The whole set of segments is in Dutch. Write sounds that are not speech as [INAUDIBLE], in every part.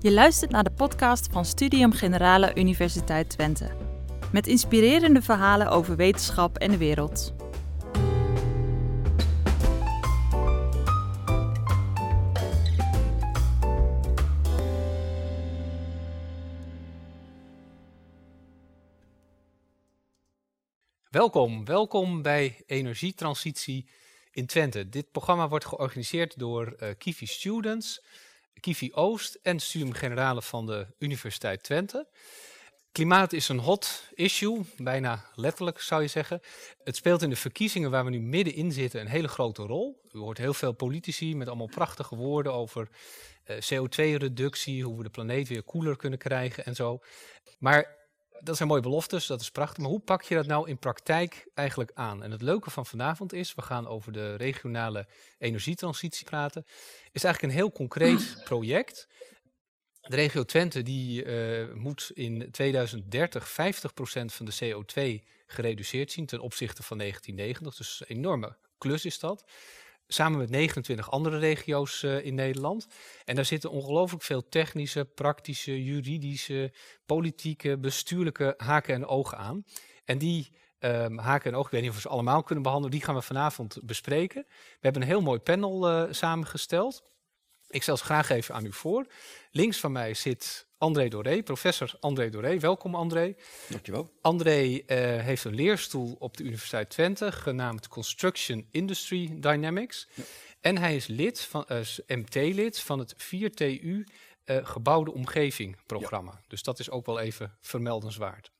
Je luistert naar de podcast van Studium Generale Universiteit Twente. Met inspirerende verhalen over wetenschap en de wereld. Welkom, welkom bij Energietransitie in Twente. Dit programma wordt georganiseerd door uh, Kivi Students, Kivi Oost en Studium Generale van de Universiteit Twente. Klimaat is een hot issue, bijna letterlijk zou je zeggen. Het speelt in de verkiezingen waar we nu middenin zitten een hele grote rol. U hoort heel veel politici met allemaal prachtige woorden over uh, CO2-reductie, hoe we de planeet weer koeler kunnen krijgen en zo. Maar dat zijn mooie beloftes, dat is prachtig. Maar hoe pak je dat nou in praktijk eigenlijk aan? En het leuke van vanavond is, we gaan over de regionale energietransitie praten, is eigenlijk een heel concreet [CLEARS THROAT] project. De regio Twente die, uh, moet in 2030 50% van de CO2 gereduceerd zien ten opzichte van 1990. Dus een enorme klus is dat samen met 29 andere regio's uh, in Nederland. En daar zitten ongelooflijk veel technische, praktische, juridische, politieke, bestuurlijke haken en ogen aan. En die um, haken en ogen, ik weet niet of we ze allemaal kunnen behandelen, die gaan we vanavond bespreken. We hebben een heel mooi panel uh, samengesteld. Ik stel ze graag even aan u voor. Links van mij zit André Doré, professor André Doré. Welkom André. Dankjewel. André uh, heeft een leerstoel op de Universiteit Twente, genaamd Construction Industry Dynamics. Ja. En hij is lid van, uh, MT-lid van het 4TU uh, eh, Gebouwde Omgeving programma. Ja. Dus dat is ook wel even vermeldenswaard.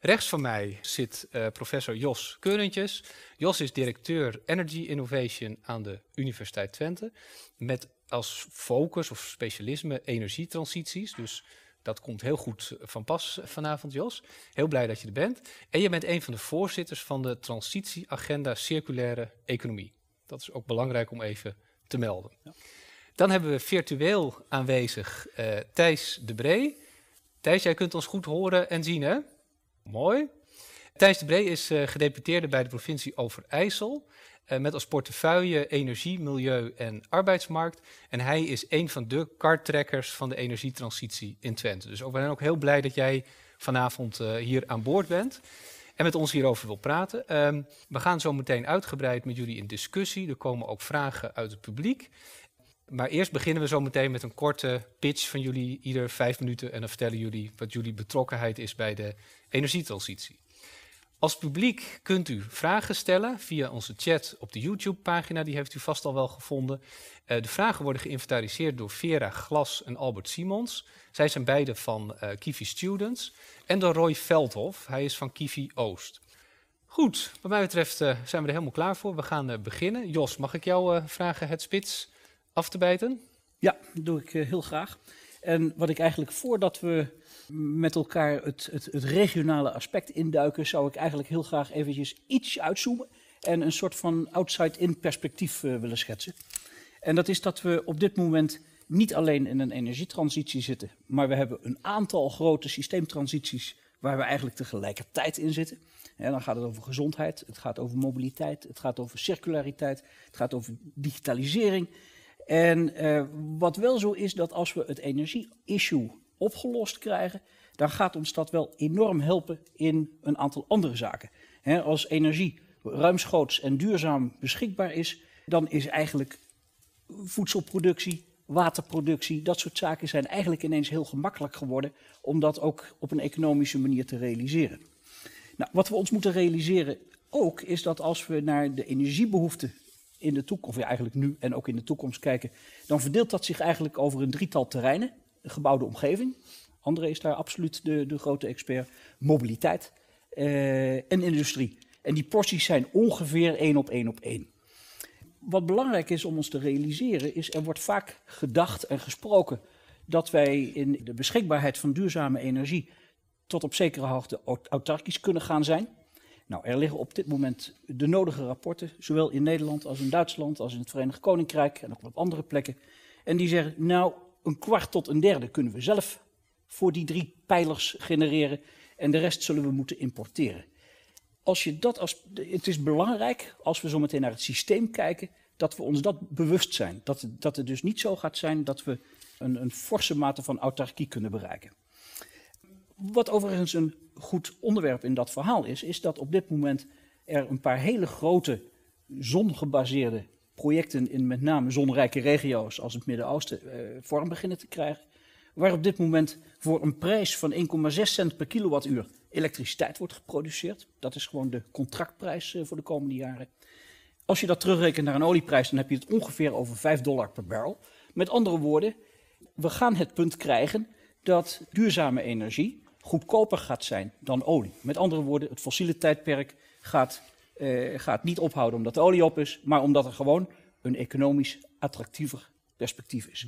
Rechts van mij zit uh, professor Jos Keurentjes. Jos is directeur Energy Innovation aan de Universiteit Twente. Met als focus of specialisme energietransities. Dus dat komt heel goed van pas vanavond, Jos. Heel blij dat je er bent. En je bent een van de voorzitters van de Transitieagenda Circulaire Economie. Dat is ook belangrijk om even te melden. Ja. Dan hebben we virtueel aanwezig uh, Thijs de Bree. Thijs, jij kunt ons goed horen en zien, hè? Mooi. Thijs de Bree is uh, gedeputeerde bij de provincie Overijssel. Uh, met als portefeuille energie, milieu en arbeidsmarkt. En hij is een van de karttrekkers van de energietransitie in Twente. Dus ook, we zijn ook heel blij dat jij vanavond uh, hier aan boord bent en met ons hierover wil praten. Um, we gaan zo meteen uitgebreid met jullie in discussie. Er komen ook vragen uit het publiek. Maar eerst beginnen we zo meteen met een korte pitch van jullie, ieder vijf minuten. En dan vertellen jullie wat jullie betrokkenheid is bij de energietransitie. Als publiek kunt u vragen stellen via onze chat op de YouTube-pagina, die heeft u vast al wel gevonden. Uh, de vragen worden geïnventariseerd door Vera Glas en Albert Simons. Zij zijn beide van uh, Kivi Students. En door Roy Veldhof, hij is van Kivi Oost. Goed, wat mij betreft uh, zijn we er helemaal klaar voor. We gaan beginnen. Jos, mag ik jou vragen het spits af te bijten? Ja, dat doe ik heel graag. En wat ik eigenlijk voordat we met elkaar het, het, het, regionale aspect induiken, zou ik eigenlijk heel graag eventjes iets uitzoomen en een soort van outside-in perspectief uh, willen schetsen. En dat is dat we op dit moment niet alleen in een energietransitie zitten, maar we hebben een aantal grote systeemtransities waar we eigenlijk tegelijkertijd in zitten. En dan gaat het over gezondheid, het gaat over mobiliteit, het gaat over circulariteit, het gaat over digitalisering. En uh, wat wel zo is dat als we het energie-issue opgelost krijgen, dan gaat ons dat wel enorm helpen in een aantal andere zaken. als energie ruimschoots en duurzaam beschikbaar is, dan is eigenlijk voedselproductie, waterproductie, dat soort zaken zijn eigenlijk ineens heel gemakkelijk geworden om dat ook op een economische manier te realiseren. Nou, wat we ons moeten realiseren ook is dat als we naar de energiebehoeften in de toekomst, of eigenlijk nu en ook in de toekomst kijken, dan verdeelt dat zich eigenlijk over een drietal terreinen gebouwde omgeving. André is daar absoluut de, de grote expert. Mobiliteit uh, en industrie. En die porties zijn ongeveer één op één op één. Wat belangrijk is om ons te realiseren, is er wordt vaak gedacht en gesproken dat wij in de beschikbaarheid van duurzame energie tot op zekere hoogte autarkisch kunnen gaan zijn. Nou, er liggen op dit moment de nodige rapporten, zowel in Nederland als in Duitsland, als in het Verenigd Koninkrijk en ook op andere plekken. En die zeggen, nou, een kwart tot een derde kunnen we zelf voor die drie pijlers genereren en de rest zullen we moeten importeren. Als je dat als, het is belangrijk, als we zo meteen naar het systeem kijken, dat we ons dat bewust zijn. Dat, dat het dus niet zo gaat zijn dat we een, een forse mate van autarkie kunnen bereiken. Wat overigens een goed onderwerp in dat verhaal is, is dat op dit moment er een paar hele grote zongebaseerde projecten in met name zonrijke regio's als het Midden-Oosten eh, vorm beginnen te krijgen. Waar op dit moment voor een prijs van 1,6 cent per kilowattuur elektriciteit wordt geproduceerd. Dat is gewoon de contractprijs eh, voor de komende jaren. Als je dat terugrekent naar een olieprijs, dan heb je het ongeveer over 5 dollar per barrel. Met andere woorden, we gaan het punt krijgen dat duurzame energie goedkoper gaat zijn dan olie. Met andere woorden, het fossiele tijdperk gaat, eh, gaat niet ophouden omdat de olie op is, maar omdat er gewoon een economisch attractiever perspectief is.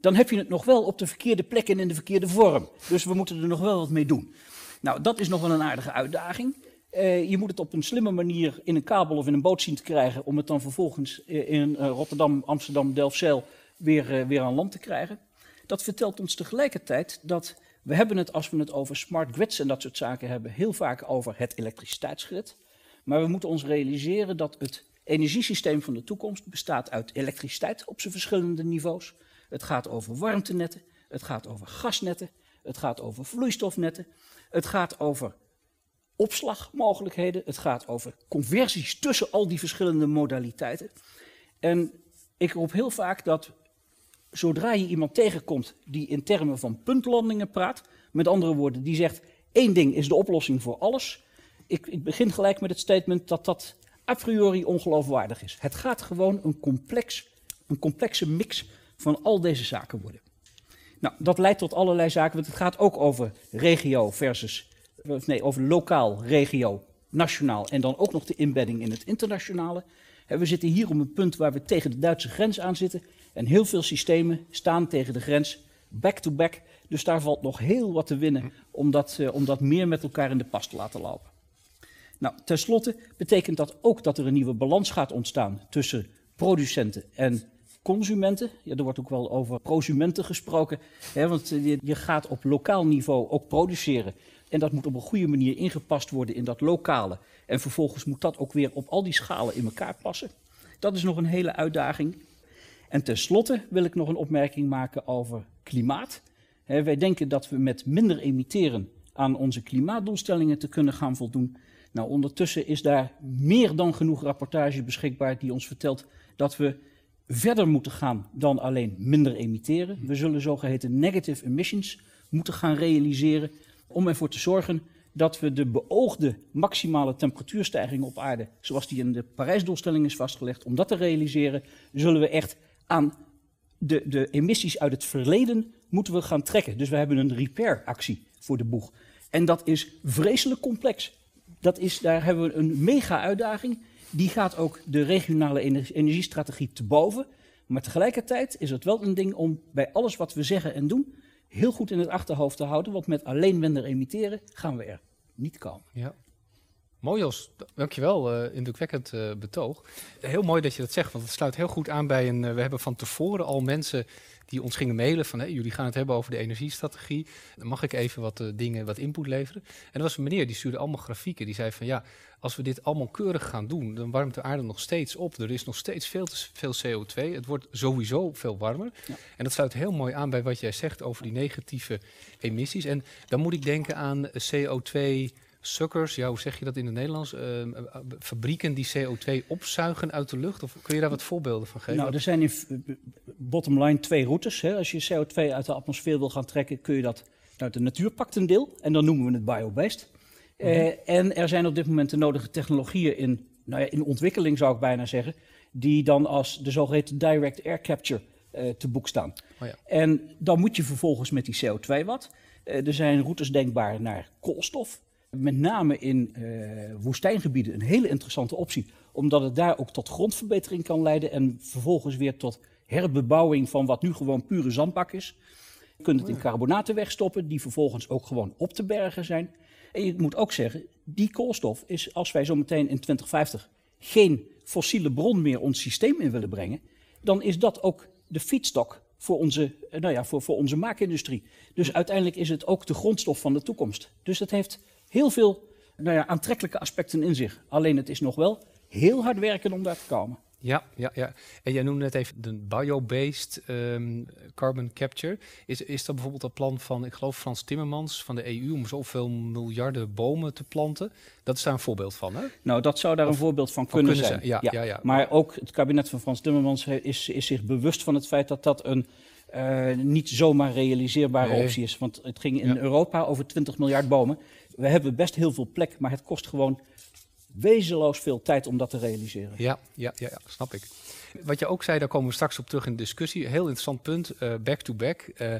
Dan heb je het nog wel op de verkeerde plek en in de verkeerde vorm. Dus we moeten er nog wel wat mee doen. Nou, dat is nog wel een aardige uitdaging. Uh, je moet het op een slimme manier in een kabel of in een boot zien te krijgen om het dan vervolgens uh, in uh, Rotterdam, Amsterdam, Delfzijl weer, weer aan land te krijgen. Dat vertelt ons tegelijkertijd dat we hebben het, als we het over smart grids en dat soort zaken hebben, heel vaak over het elektriciteitsgrid. Maar we moeten ons realiseren dat het energiesysteem van de toekomst bestaat uit elektriciteit op zijn verschillende niveaus. Het gaat over warmtenetten, het gaat over gasnetten, het gaat over vloeistofnetten, het gaat over opslagmogelijkheden, het gaat over conversies tussen al die verschillende modaliteiten. En ik roep heel vaak dat zodra je iemand tegenkomt die in termen van puntlandingen praat, met andere woorden, die zegt één ding is de oplossing voor alles. Ik, begin gelijk met het statement dat dat a priori ongeloofwaardig is. Het gaat gewoon een, complex, een complexe mix van al deze zaken worden. Nou, dat leidt tot allerlei zaken, want het gaat ook over regio versus, nee, over lokaal, regio, nationaal en dan ook nog de inbedding in het internationale. We zitten hier op een punt waar we tegen de Duitse grens aan zitten. En heel veel systemen staan tegen de grens back-to-back. -back, dus daar valt nog heel wat te winnen uh, om dat meer met elkaar in de pas te laten lopen. Nou, ten slotte betekent dat ook dat er een nieuwe balans gaat ontstaan tussen producenten en consumenten. Ja, er wordt ook wel over prosumenten gesproken, hè, want eh, je, je gaat op lokaal niveau ook produceren. En dat moet op een goede manier ingepast worden in dat lokale. En vervolgens moet dat ook weer op al die schalen in elkaar passen. Dat is nog een hele uitdaging. En tenslotte wil ik nog een opmerking maken over klimaat. wij denken dat we met minder emitteren aan onze klimaatdoelstellingen te kunnen gaan voldoen. Nou, ondertussen is daar meer dan genoeg rapportage beschikbaar die ons vertelt dat we verder moeten gaan dan alleen minder emitteren. We zullen zogeheten negative emissions moeten gaan realiseren om ervoor te zorgen dat we de beoogde maximale temperatuurstijging op aarde, zoals die in de Parijsdoelstelling is vastgelegd, om dat te realiseren, zullen we echt aan de, de emissies uit het verleden moeten we gaan trekken. Dus we hebben een repair-actie voor de boeg. En dat is vreselijk complex. Dat is, daar hebben we een mega-uitdaging. Die gaat ook de regionale energiestrategie te boven. Maar tegelijkertijd is het wel een ding om bij alles wat we zeggen en doen heel goed in het achterhoofd te houden. Want met alleen minder emitteren gaan we er niet komen. Ja. Mooi Jos, dankjewel. Uh, indrukwekkend uh, betoog. Heel mooi dat je dat zegt, want het sluit heel goed aan bij een... Uh, we hebben van tevoren al mensen die ons gingen mailen van... Hey, jullie gaan het hebben over de energiestrategie. Dan mag ik even wat dingen, wat input leveren. En er was een meneer die stuurde allemaal grafieken. Die zei van ja, als we dit allemaal keurig gaan doen... dan warmt de aarde nog steeds op. Er is nog steeds veel te veel CO2. Het wordt sowieso veel warmer. Ja. En dat sluit heel mooi aan bij wat jij zegt over die negatieve emissies. En dan moet ik denken aan CO2 suckers, ja, hoe zeg je dat in het Nederlands? Uh, fabrieken die CO2 opzuigen uit de lucht? Of kun je daar wat voorbeelden van geven? Nou, er zijn in bottom line twee routes. Hè. Als je CO2 uit de atmosfeer wil gaan trekken, kun je dat uit de natuur pakt een deel. En dan noemen we het biobased. Mm -hmm. uh, en er zijn op dit moment de nodige technologieën in, nou ja, in ontwikkeling, zou ik bijna zeggen. Die dan als de zogeheten direct air capture uh, te boek staan. Oh ja. En dan moet je vervolgens met die CO2 wat. er zijn routes denkbaar naar koolstof met name in uh, woestijngebieden een hele interessante optie, omdat het daar ook tot grondverbetering kan leiden en vervolgens weer tot herbebouwing van wat nu gewoon pure zandbak is. Je kunt het in carbonaten wegstoppen, die vervolgens ook gewoon op te bergen zijn. En je moet ook zeggen, die koolstof is, als wij zo meteen in 2050 geen fossiele bron meer ons systeem in willen brengen, dan is dat ook de feedstock voor onze, nou ja, voor, voor onze maakindustrie. Dus uiteindelijk is het ook de grondstof van de toekomst. Dus dat heeft heel veel nou ja, aantrekkelijke aspecten in zich. Alleen het is nog wel heel hard werken om daar te komen. Ja, ja, ja. En jij noemde net even de bio-based ehm, carbon capture. Is, is dat bijvoorbeeld het plan van, ik geloof Frans Timmermans van de EU om zoveel miljarden bomen te planten? Dat is daar een voorbeeld van, hè? Nou, dat zou daar een voorbeeld van, kunnen, zijn. Ja, ja. Ja, Maar ook het kabinet van Frans Timmermans is, is zich bewust van het feit dat dat een uh, niet zomaar realiseerbare optie is. Want het ging in Europa over 20 miljard bomen. We hebben best heel veel plek, maar het kost gewoon wezenloos veel tijd om dat te realiseren. Ja, ja, ja, ja snap ik. Wat je ook zei, daar komen we straks op terug in de discussie. Heel interessant punt, back-to-back. Uh,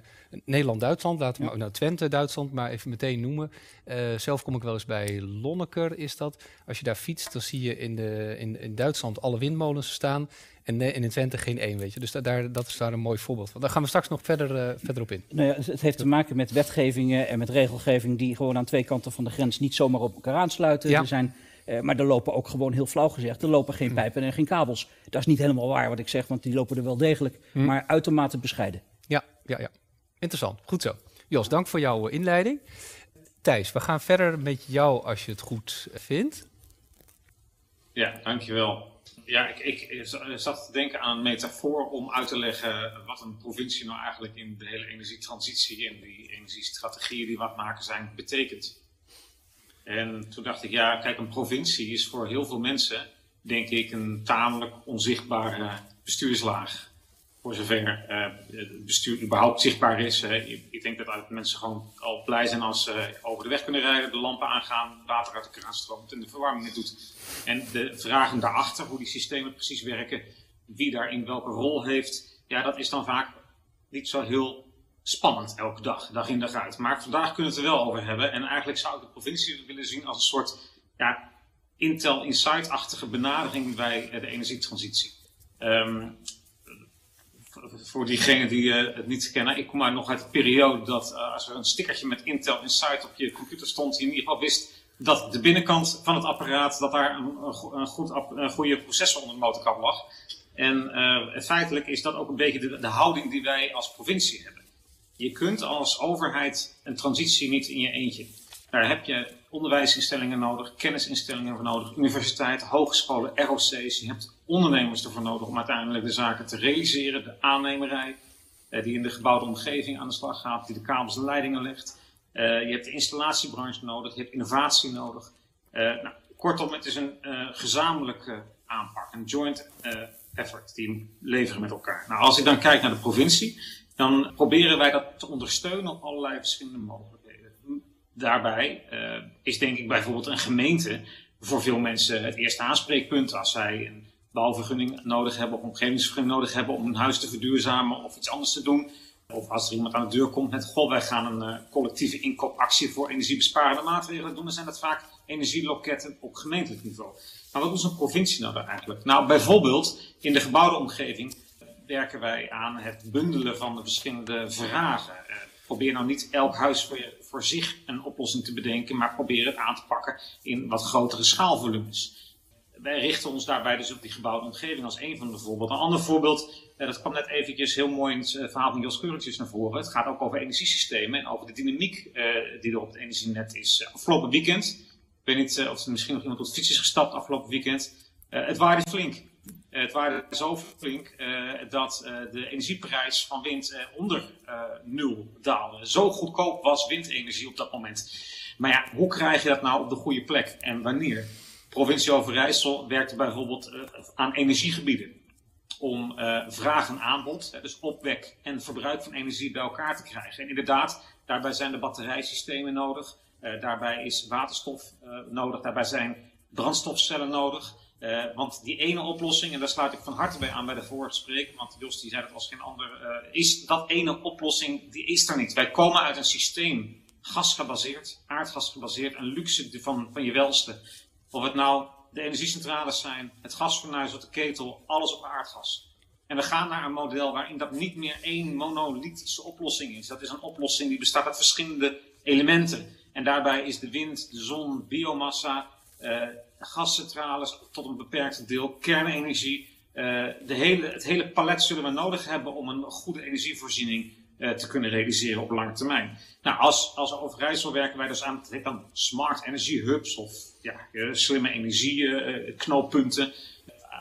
Nederland-Duitsland, laten we ja. nou Twente-Duitsland maar even meteen noemen. Uh, zelf kom ik wel eens bij Lonneker, is dat. Als je daar fietst, dan zie je in, de, in, in Duitsland alle windmolens staan. En, en in Twente geen één, weet je. Dus daar, dat is daar een mooi voorbeeld van. Daar gaan we straks nog verder, uh, verder op in. Nou ja, het heeft te maken met wetgevingen en met regelgeving... die gewoon aan twee kanten van de grens niet zomaar op elkaar aansluiten. Ja. Er zijn uh, maar er lopen ook gewoon heel flauw gezegd, er lopen geen hm. pijpen en geen kabels. Dat is niet helemaal waar wat ik zeg, want die lopen er wel degelijk, hm. maar uitermate bescheiden. Ja, ja, ja. Interessant. Goed zo. Jos, dank voor jouw inleiding. Thijs, we gaan verder met jou als je het goed vindt. Ja, dankjewel. Ja, ik, ik, zat te denken aan een metafoor om uit te leggen wat een provincie nou eigenlijk in de hele energietransitie en die energiestrategieën die wat maken zijn, betekent. En toen dacht ik, ja, kijk, een provincie is voor heel veel mensen, denk ik, een tamelijk onzichtbare bestuurslaag. Voor zover uh, het bestuur überhaupt zichtbaar is. Ik denk dat mensen gewoon al blij zijn als ze over de weg kunnen rijden, de lampen aangaan, water uit de kraan stroomt en de verwarming het doet. En de vragen daarachter, hoe die systemen precies werken, wie daarin welke rol heeft, ja, dat is dan vaak niet zo heel spannend elke dag, dag in dag uit. Maar vandaag kunnen we het er wel over hebben. En eigenlijk zou ik de provincie willen zien als een soort ja, Intel Insight-achtige benadering bij de energietransitie. Um, voor diegenen die uh, het niet kennen, ik kom uit nog uit de periode dat uh, als er een stickertje met Intel Insight op je computer stond, je in ieder geval wist dat de binnenkant van het apparaat, dat daar een, een, goed, een goede processor onder de motorkap lag. En uh, feitelijk is dat ook een beetje de houding die wij als provincie hebben. Je kunt als overheid een transitie niet in je eentje. Daar heb je onderwijsinstellingen nodig, kennisinstellingen voor nodig, universiteiten, hogescholen, ROC's. Je hebt ondernemers ervoor nodig om uiteindelijk de zaken te realiseren. De aannemerij, eh, die in de gebouwde omgeving aan de slag gaat, die de kabels en leidingen legt. Uh, je hebt de installatiebranche nodig, je hebt innovatie nodig. Uh, nou, kortom, het is een uh, gezamenlijke aanpak, een joint effort die we leveren met elkaar. Nou, als ik dan kijk naar de provincie, dan proberen wij dat te ondersteunen op allerlei verschillende mogelijkheden. Daarbij uh, is denk ik bijvoorbeeld een gemeente voor veel mensen het eerste aanspreekpunt als zij een bouwvergunning nodig hebben of een omgevingsvergunning nodig hebben om een huis te verduurzamen of iets anders te doen. Of als er iemand aan de deur komt met, goh, wij gaan een uh, collectieve inkoopactie voor energiebesparende maatregelen doen, dan zijn dat vaak energieloketten op gemeentelijk niveau. Maar wat doet een provincie nou daar eigenlijk? Nou, bijvoorbeeld in de gebouwde omgeving werken wij aan het bundelen van de verschillende vragen. Uh, probeer nou niet elk huis voor, je, voor zich een oplossing te bedenken, maar probeer het aan te pakken in wat grotere schaalvolumes. Wij richten ons daarbij dus op die gebouwde omgeving als een van de voorbeelden. Een ander voorbeeld, uh, dat kwam net eventjes heel mooi in het uh, verhaal van Jos Keurtjes naar voren. Het gaat ook over energiesystemen en over de dynamiek die er op het energienet is. afgelopen weekend, ik weet niet of er misschien nog iemand op fiets is gestapt afgelopen weekend. het waarde flink. Eh, het waarde zo flink uh, dat uh, de energieprijs van wind onder nul daalde. Zo goedkoop was windenergie op dat moment. Maar ja, hoe krijg je dat nou op de goede plek en wanneer? Provincie Overijssel werkte bijvoorbeeld aan energiegebieden om vraag en aanbod, dus opwek en verbruik van energie bij elkaar te krijgen. En inderdaad, daarbij zijn de batterijsystemen nodig, daarbij is waterstof nodig, daarbij zijn brandstofcellen nodig. Uh, want die ene oplossing, en daar sluit ik van harte bij aan bij de vorige spreker, want Jos die zei dat als geen ander, uh, is dat ene oplossing, die is er niet. Wij komen uit een systeem, gasgebaseerd, aardgasgebaseerd, een luxe van, van je welste. Of het nou de energiecentrales zijn, het gasfornuis of de ketel, alles op aardgas. En we gaan naar een model waarin dat niet meer één monolithische oplossing is. Dat is een oplossing die bestaat uit verschillende elementen. En daarbij is de wind, de zon, biomassa, uh, gascentrales tot een beperkt deel, kernenergie. Uh, de hele, het hele palet zullen we nodig hebben om een goede energievoorziening uh, te kunnen realiseren op lange termijn. Nou, als, als Overijssel werken wij dus aan het dan smart energy hubs of ja, uh, slimme energieknooppunten.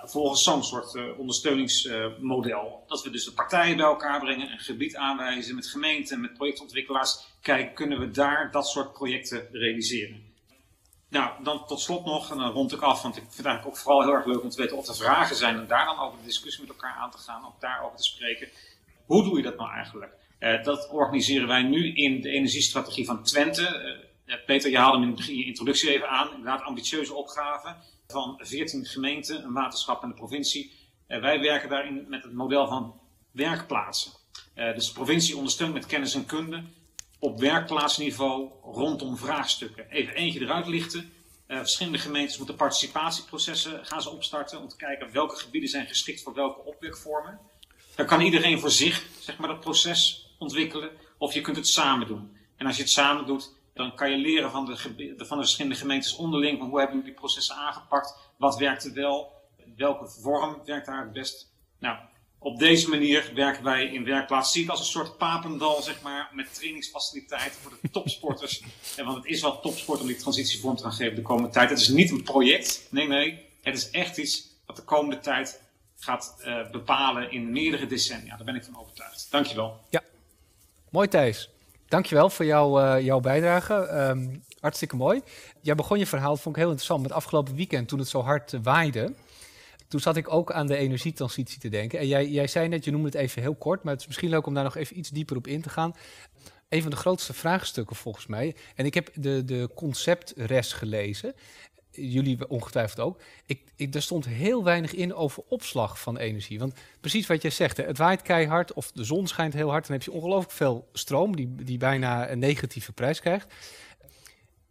volgens zo'n soort ondersteuningsmodel. dat we dus de partijen bij elkaar brengen, een gebied aanwijzen met gemeenten, met projectontwikkelaars. Kijken, kunnen we daar dat soort projecten realiseren? Nou, dan tot slot nog, en dan rond ik af, want ik vind het eigenlijk ook vooral heel erg leuk om te weten of er vragen zijn en daar dan over de discussie met elkaar aan te gaan, ook daarover te spreken. Hoe doe je dat nou eigenlijk? Uh, dat organiseren wij nu in de energiestrategie van Twente. Uh, Peter, je haalde hem in, je introductie even aan. Inderdaad, ambitieuze opgave van 14 gemeenten, een waterschap en de provincie. Uh, wij werken daarin met het model van werkplaatsen. dus de provincie ondersteunt met kennis en kunde op werkplaatsniveau rondom vraagstukken. Even eentje eruit lichten. Uh, verschillende gemeentes moeten participatieprocessen gaan ze opstarten om te kijken welke gebieden zijn geschikt voor welke opwekvormen. Dan kan iedereen voor zich zeg maar, dat proces ontwikkelen of je kunt het samen doen. En als je het samen doet, dan kan je leren van de, van de verschillende gemeentes onderling van hoe hebben jullie die processen aangepakt, wat werkt er wel, welke vorm werkt daar het best. Nou, op deze manier werken wij in werkplaats. Zie het als een soort papendal, zeg maar, met trainingsfaciliteiten voor de topsporters. [LAUGHS] en want het is wel topsport om die transitie vorm te gaan geven de komende tijd. Het is niet een project. Nee, nee. Het is echt iets wat de komende tijd gaat uh, bepalen in meerdere decennia. Daar ben ik van overtuigd. Dankjewel. Ja, mooi Thijs. Dankjewel voor jou, uh, jouw bijdrage. Um, hartstikke mooi. Jij begon je verhaal, vond ik heel interessant, met afgelopen weekend toen het zo hard uh, waaide. Toen zat ik ook aan de energietransitie te denken. En jij, jij zei net, je noemde het even heel kort, maar het is misschien leuk om daar nog even iets dieper op in te gaan. Een van de grootste vraagstukken volgens mij. En ik heb de, de conceptres gelezen. Jullie ongetwijfeld ook. Ik, ik, er stond heel weinig in over opslag van energie. Want precies wat jij zegt, het waait keihard of de zon schijnt heel hard. Dan heb je ongelooflijk veel stroom die, die bijna een negatieve prijs krijgt.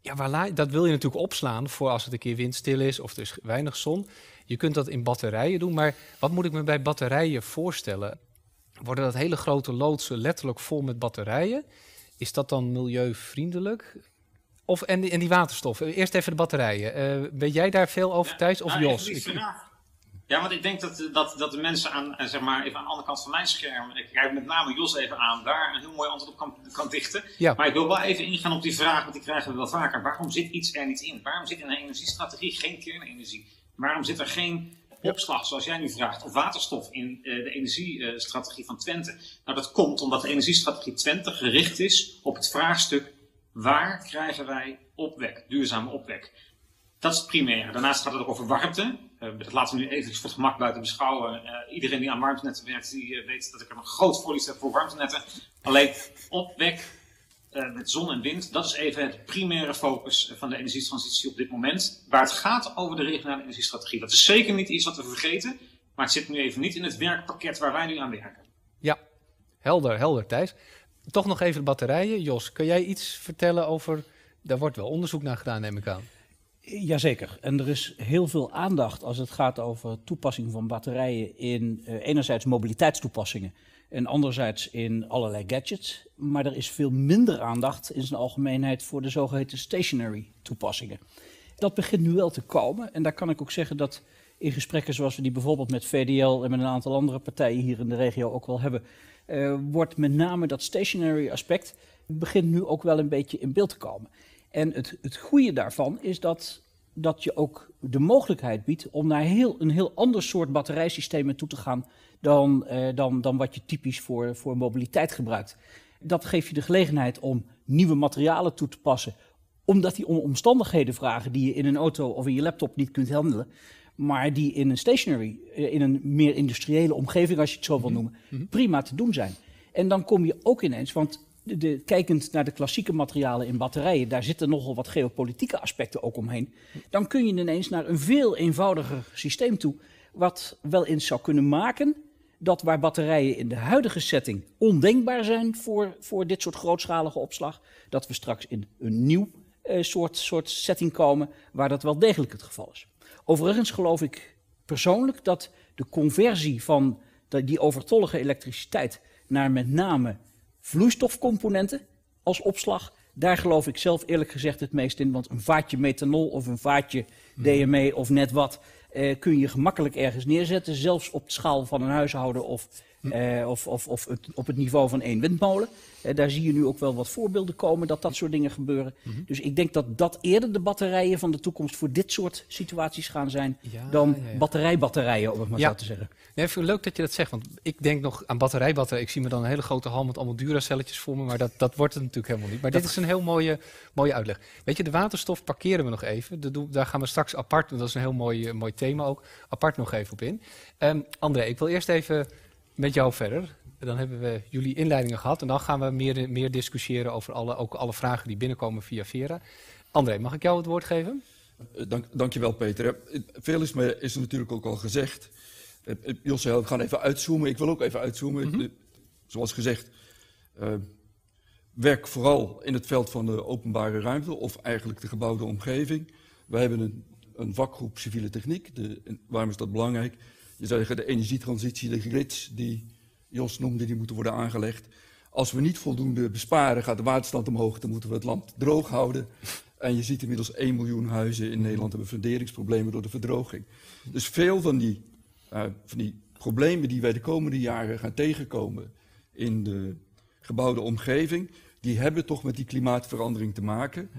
Ja, waar, dat wil je natuurlijk opslaan voor als het een keer windstil is of er is weinig zon. Je kunt dat in batterijen doen, maar wat moet ik me bij batterijen voorstellen? Worden dat hele grote loodsen letterlijk vol met batterijen? Is dat dan milieuvriendelijk? Of, en, die, en die waterstof. Eerst even de batterijen. Uh, weet jij daar veel over, ja, Thijs? Of nou, Jos? ja, want ik denk dat, dat, dat de mensen aan, eh, zeg maar, even aan de andere kant van mijn scherm, ik krijg met name Jos even aan, daar een heel mooi antwoord op kan, kan dichten. Ja. Maar ik wil wel even ingaan op die vraag, want die krijgen we wel vaker. Waarom zit iets er niet in? Waarom zit in een energiestrategie geen kernenergie? Waarom zit er geen opslag, zoals jij nu vraagt, of waterstof in uh, de energiestrategie van Twente? Nou, dat komt omdat de energiestrategie Twente gericht is op het vraagstuk waar krijgen wij opwek, duurzame opwek. Dat is het primaire. Daarnaast gaat het ook over warmte. Uh, dat laten we nu even voor het gemak buiten beschouwen. Uh, iedereen die aan warmtenetten werkt, die weet dat ik er een groot voorliefde heb voor warmtenetten. Alleen opwek uh, met zon en wind, dat is even het primaire focus van de energietransitie op dit moment. Waar het gaat over de regionale energiestrategie. Dat is zeker niet iets wat we vergeten, maar het zit nu even niet in het werkpakket waar wij nu aan werken. Ja, helder, helder Thijs. Toch nog even de batterijen. Jos, kun jij iets vertellen over... Daar wordt wel onderzoek naar gedaan, neem ik aan. Jazeker. En er is heel veel aandacht als het gaat over toepassing van batterijen in uh, enerzijds mobiliteitstoepassingen en anderzijds in allerlei gadgets. Maar er is veel minder aandacht in zijn algemeenheid voor de zogeheten stationary toepassingen. Dat begint nu wel te komen en daar kan ik ook zeggen dat in gesprekken zoals we die bijvoorbeeld met VDL en met een aantal andere partijen hier in de regio ook wel hebben, uh, wordt met name dat stationary aspect begint nu ook wel een beetje in beeld te komen. En het, het goede daarvan is dat, dat je ook de mogelijkheid biedt om naar heel, een heel ander soort batterijsystemen toe te gaan dan, uh, dan, dan wat je typisch voor, voor mobiliteit gebruikt. Dat geeft je de gelegenheid om nieuwe materialen toe te passen, omdat die om omstandigheden vragen die je in een auto of in je laptop niet kunt handelen, maar die in een stationary, eh, in een meer industriële omgeving, als je het zo wil mhm. noemen, mhm. prima te doen zijn. En dan kom je ook ineens, want kijkend naar de klassieke materialen in batterijen, daar zitten nogal wat geopolitieke aspecten ook omheen. Dan kun je ineens naar een veel eenvoudiger systeem toe, wat wel eens zou kunnen maken dat waar batterijen in de huidige setting ondenkbaar zijn voor, voor dit soort grootschalige opslag, dat we straks in een nieuw uh, soort, soort setting komen waar dat wel degelijk het geval is. Overigens geloof ik persoonlijk dat de conversie van die overtollige elektriciteit naar met name vloeistofcomponenten als opslag, daar geloof ik zelf eerlijk gezegd het meest in. Want een vaatje methanol of een vaatje DME mhm. of net wat, eh, kun je gemakkelijk ergens neerzetten. Zelfs op de schaal van een huishouden of eh, of, of, of het, op het niveau van één windmolen. Eh, daar zie je nu ook wel wat voorbeelden komen dat dat soort dingen gebeuren. Mhm. Dus ik denk dat dat eerder de batterijen van de toekomst voor dit soort situaties gaan zijn Ja, dan ja, ja. batterijbatterijen, om het maar zo te zeggen. Nee, vind ik leuk dat je dat zegt, want ik denk nog aan batterijbatterij. Ik zie me dan een hele grote hal met allemaal Duracelletjes voor me, maar dat, dat wordt het natuurlijk helemaal niet. Maar dit is een heel mooie, mooie uitleg. Weet je, de waterstof parkeren we nog even. Dat daar gaan we straks apart, want dat is een heel mooi, eh, mooi thema ook, apart nog even op in. Ehm, André, ik wil eerst even met jou verder. Dan hebben we jullie inleidingen gehad en dan gaan we meer, meer discussiëren over alle, ook alle vragen die binnenkomen via Vera. André, mag ik jou het woord geven? Eh, Dank, dankjewel, Peter. Eh, Veel is, me, is er natuurlijk ook al gezegd. Eh, Jos zei, we gaan even uitzoomen. Ik wil ook even uitzoomen. Mhm. Zoals gezegd, werk vooral in het veld van de openbare ruimte, of eigenlijk de gebouwde omgeving. We hebben een, een vakgroep civiele techniek. De, waarom is dat belangrijk? Je zou zeggen, de energietransitie, de grids die Jos noemde, die moeten worden aangelegd. Als we niet voldoende besparen, gaat de waterstand omhoog, dan moeten we het land droog houden. En je ziet inmiddels 1 miljoen huizen in Nederland hebben funderingsproblemen door de verdroging. Dus veel van die, eh, van die problemen die wij de komende jaren gaan tegenkomen in de gebouwde omgeving, die hebben toch met die klimaatverandering te maken.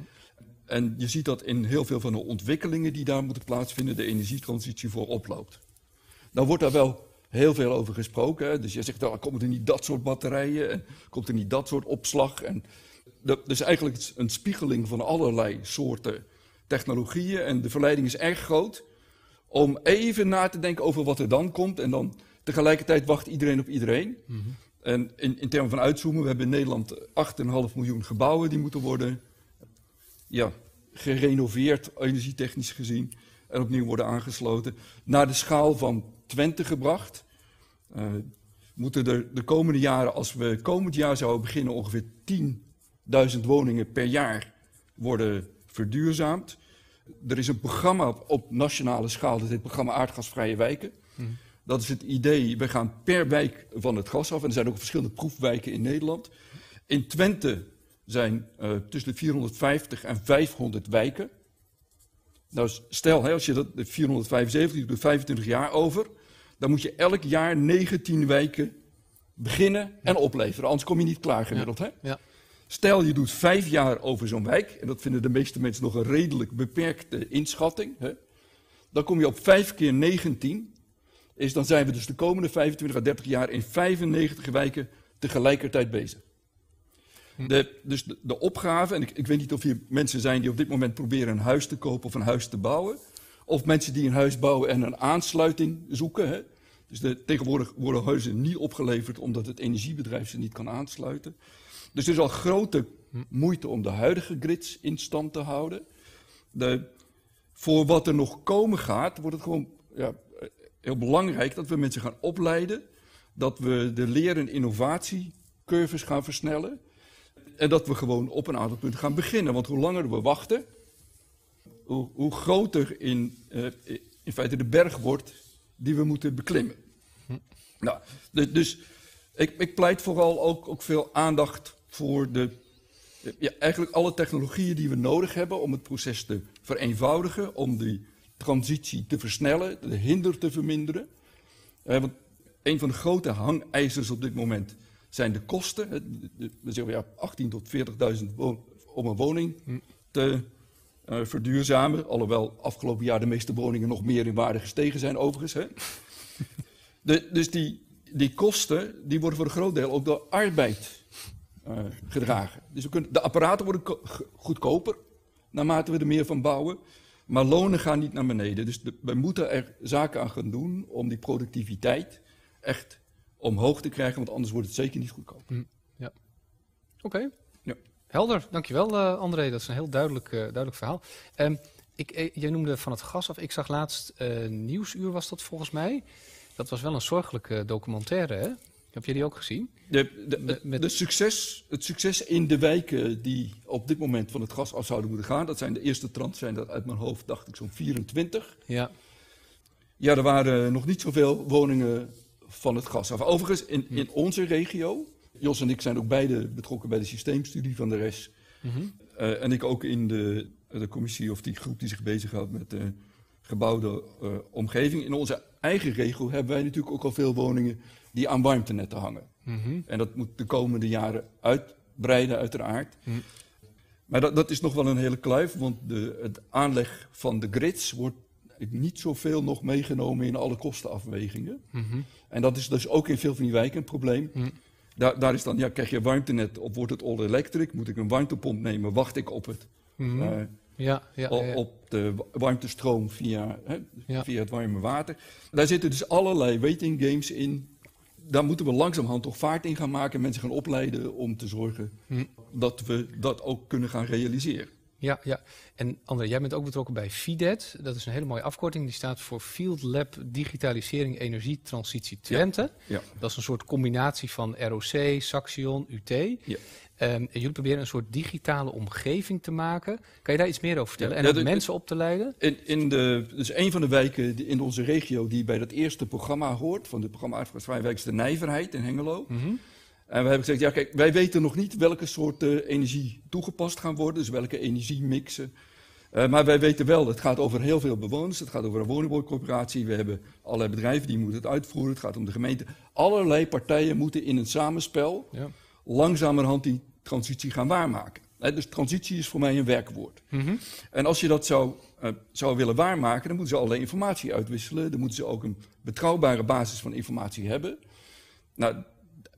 En je ziet dat in heel veel van de ontwikkelingen die daar moeten plaatsvinden, de energietransitie voor oploopt. Nou wordt daar wel heel veel over gesproken. Hè? Dus je zegt, nou, komt er niet dat soort batterijen en komt er niet dat soort opslag. En dat is eigenlijk een spiegeling van allerlei soorten technologieën. En de verleiding is erg groot om even na te denken over wat er dan komt. En dan tegelijkertijd wacht iedereen op iedereen. En in, in termen van uitzoomen, we hebben in Nederland 8,5 miljoen gebouwen die moeten worden ja, gerenoveerd, energietechnisch gezien, en opnieuw worden aangesloten. Naar de schaal van Twente gebracht. Eh, moeten er de komende jaren, als we komend jaar zouden beginnen, ongeveer 10.000 woningen per jaar worden verduurzaamd. Er is een programma op, op nationale schaal, dat heet het programma Aardgasvrije Wijken. Dat is het idee, we gaan per wijk van het gas af. En er zijn ook verschillende proefwijken in Nederland. In Twente zijn eh, tussen de 450 en 500 wijken. Nou, stel, hè, als je dat de 475, doet er 25 jaar over. Dan moet je elk jaar 19 wijken beginnen en opleveren. Anders kom je niet klaar gemiddeld. Hè? Ja. Stel, je doet vijf jaar over zo'n wijk. En dat vinden de meeste mensen nog een redelijk beperkte inschatting. Hè? Dan kom je op 5 keer 19. Is, dan zijn we dus de komende 25 à 30 jaar in 95 wijken tegelijkertijd bezig. De, dus de, de opgave, en ik, ik weet niet of hier mensen zijn die op dit moment proberen een huis te kopen of een huis te bouwen. Of mensen die een huis bouwen en een aansluiting zoeken. Hè. Dus de, tegenwoordig worden huizen niet opgeleverd omdat het energiebedrijf ze niet kan aansluiten. Dus er is al grote moeite om de huidige grids in stand te houden. De, voor wat er nog komen gaat, wordt het gewoon ja, heel belangrijk dat we mensen gaan opleiden. Dat we de leer- en innovatiecurves gaan versnellen. En dat we gewoon op een aantal punten gaan beginnen. Want hoe langer we wachten, hoe, hoe groter in, eh, in feite de berg wordt die we moeten beklimmen. Nou, dus, ik, ik pleit vooral ook, ook veel aandacht voor de, ja, eigenlijk alle technologieën die we nodig hebben om het proces te vereenvoudigen, om die transitie te versnellen, de hinder te verminderen. Eh, want een van de grote hangijzers op dit moment zijn de kosten. We zeggen ja, 18.000 tot 40.000 wo- om een woning te eh, verduurzamen. Alhoewel afgelopen jaar de meeste woningen nog meer in waarde gestegen zijn overigens. Hè. [LAUGHS] De, dus die, die kosten die worden voor een groot deel ook door arbeid eh, gedragen. Dus we kunnen, de apparaten worden goedkoper naarmate we er meer van bouwen. Maar lonen gaan niet naar beneden. Dus de, wij moeten er zaken aan gaan doen om die productiviteit echt omhoog te krijgen. Want anders wordt het zeker niet goedkoop. Oké. Ja. Helder, dankjewel uh, André. Dat is een heel duidelijk, uh, duidelijk verhaal. Um, ik, eh, jij noemde van het gas af. Ik zag laatst uh, Nieuwsuur was dat volgens mij. Dat was wel een zorgelijke documentaire, hè? Heb je die ook gezien? De, de, met... de succes, het succes in de wijken die op dit moment van het gas af zouden moeten gaan, dat zijn de eerste trans, zijn dat uit mijn hoofd, dacht ik, zo'n 24. Ja. Ja, er waren nog niet zoveel woningen van het gas af. Overigens, in, in onze regio, Jos en ik zijn ook beide betrokken bij de systeemstudie van de RES. Mm -hmm. uh, en ik ook in de, de commissie of die groep die zich bezighoudt met de gebouwde uh, omgeving. In onze eigen regio hebben wij natuurlijk ook al veel woningen die aan warmtenetten hangen. Mhm. En dat moet de komende jaren uitbreiden, uiteraard. Hm. Maar dat, dat is nog wel een hele kluif, want de, het aanleg van de grids wordt niet zoveel nog meegenomen in alle kostenafwegingen. Mhm. En dat is dus ook in veel van die wijken een probleem. Hm. Daar, daar is dan, ja, krijg je warmtenet of wordt het all electric? Moet ik een warmtepomp nemen? Wacht ik op, het, Mhm. eh, ja, ja, op de wa- warmtestroom via, hè, Ja. via het warme water? Daar zitten dus allerlei waiting games in. Daar moeten we langzamerhand toch vaart in gaan maken. Mensen gaan opleiden om te zorgen Hm. dat we dat ook kunnen gaan realiseren. Ja, ja. En André, jij bent ook betrokken bij FIDET. Dat is een hele mooie afkorting. Die staat voor Field Lab Digitalisering Energietransitie Twente. Ja. Dat is een soort combinatie van ROC, Saxion, UT. Ja. Ehm, en jullie proberen een soort digitale omgeving te maken. Kan je daar iets meer over vertellen? Ja, en de- mensen op te leiden? In, in de, dus een van de wijken in onze regio die bij dat eerste programma hoort, van de programma Arbeidsvrije Wijk, is de Nijverheid in Hengelo. Mhm. En we hebben gezegd, ja kijk, wij weten nog niet welke soort eh, energie toegepast gaan worden, dus welke energiemixen. Eh, maar wij weten wel, het gaat over heel veel bewoners, het gaat over een woningbouwcorporatie, we hebben allerlei bedrijven die moeten het uitvoeren, het gaat om de gemeente. Allerlei partijen moeten in een samenspel Ja. langzamerhand die transitie gaan waarmaken. Dus transitie is voor mij een werkwoord. Mhm. En als je dat zou, eh, zou willen waarmaken, dan moeten ze allerlei informatie uitwisselen. Dan moeten ze ook een betrouwbare basis van informatie hebben. Nou,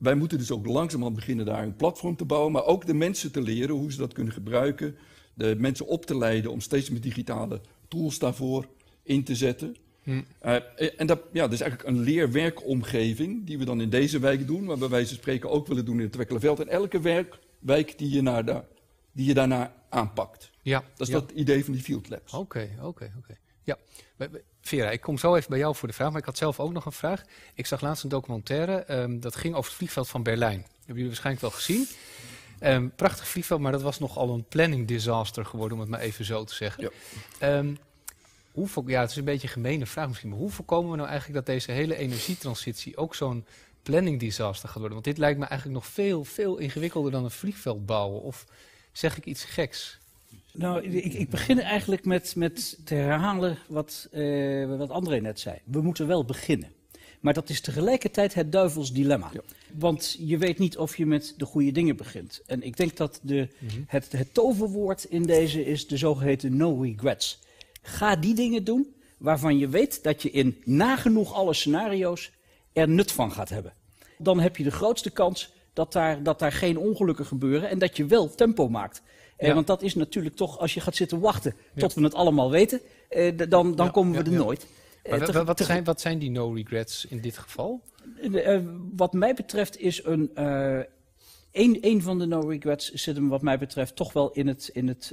wij moeten dus ook langzamerhand beginnen daar een platform te bouwen, maar ook de mensen te leren hoe ze dat kunnen gebruiken. De mensen op te leiden om steeds meer digitale tools daarvoor in te zetten. Hm. Eh, en dat, ja, dat is eigenlijk een leerwerkomgeving die we dan in deze wijk doen, maar bij wijze van spreken ook willen doen in het Twekkelenveld. En elke werk, wijk die je, naar die je daarna aanpakt. Ja, Dat is ja. dat idee van die Field Labs. Oké, oké, oké. Ja, Vera, ik kom zo even bij jou voor de vraag, maar ik had zelf ook nog een vraag. Ik zag laatst een documentaire, ehm, dat ging over het vliegveld van Berlijn. Dat hebben jullie waarschijnlijk wel gezien. Ehm, prachtig vliegveld, maar dat was nogal een planning disaster geworden, om het maar even zo te zeggen. Ja. Ehm, hoe ja, het is een beetje een gemene vraag misschien, maar hoe voorkomen we nou eigenlijk dat deze hele energietransitie ook zo'n planning disaster gaat worden? Want dit lijkt me eigenlijk nog veel, veel ingewikkelder dan een vliegveld bouwen. Of zeg ik iets geks? Nou, ik, ik begin eigenlijk met, met te herhalen wat, eh, wat André net zei. We moeten wel beginnen. Maar dat is tegelijkertijd het duivels dilemma. Ja. Want je weet niet of je met de goede dingen begint. En ik denk dat de, het, het toverwoord in deze is de zogeheten no regrets. Ga die dingen doen waarvan je weet dat je in nagenoeg alle scenario's er nut van gaat hebben. Dan heb je de grootste kans dat daar, dat daar geen ongelukken gebeuren en dat je wel tempo maakt. Eh, Ja. want dat is natuurlijk toch, als je gaat zitten wachten tot we het allemaal weten, eh, dan, dan komen we er nooit. Eh, Maar wat, zijn, wat zijn die no regrets in dit geval? wat mij betreft is een, een, van de no regrets zit hem wat mij betreft toch wel in het, in het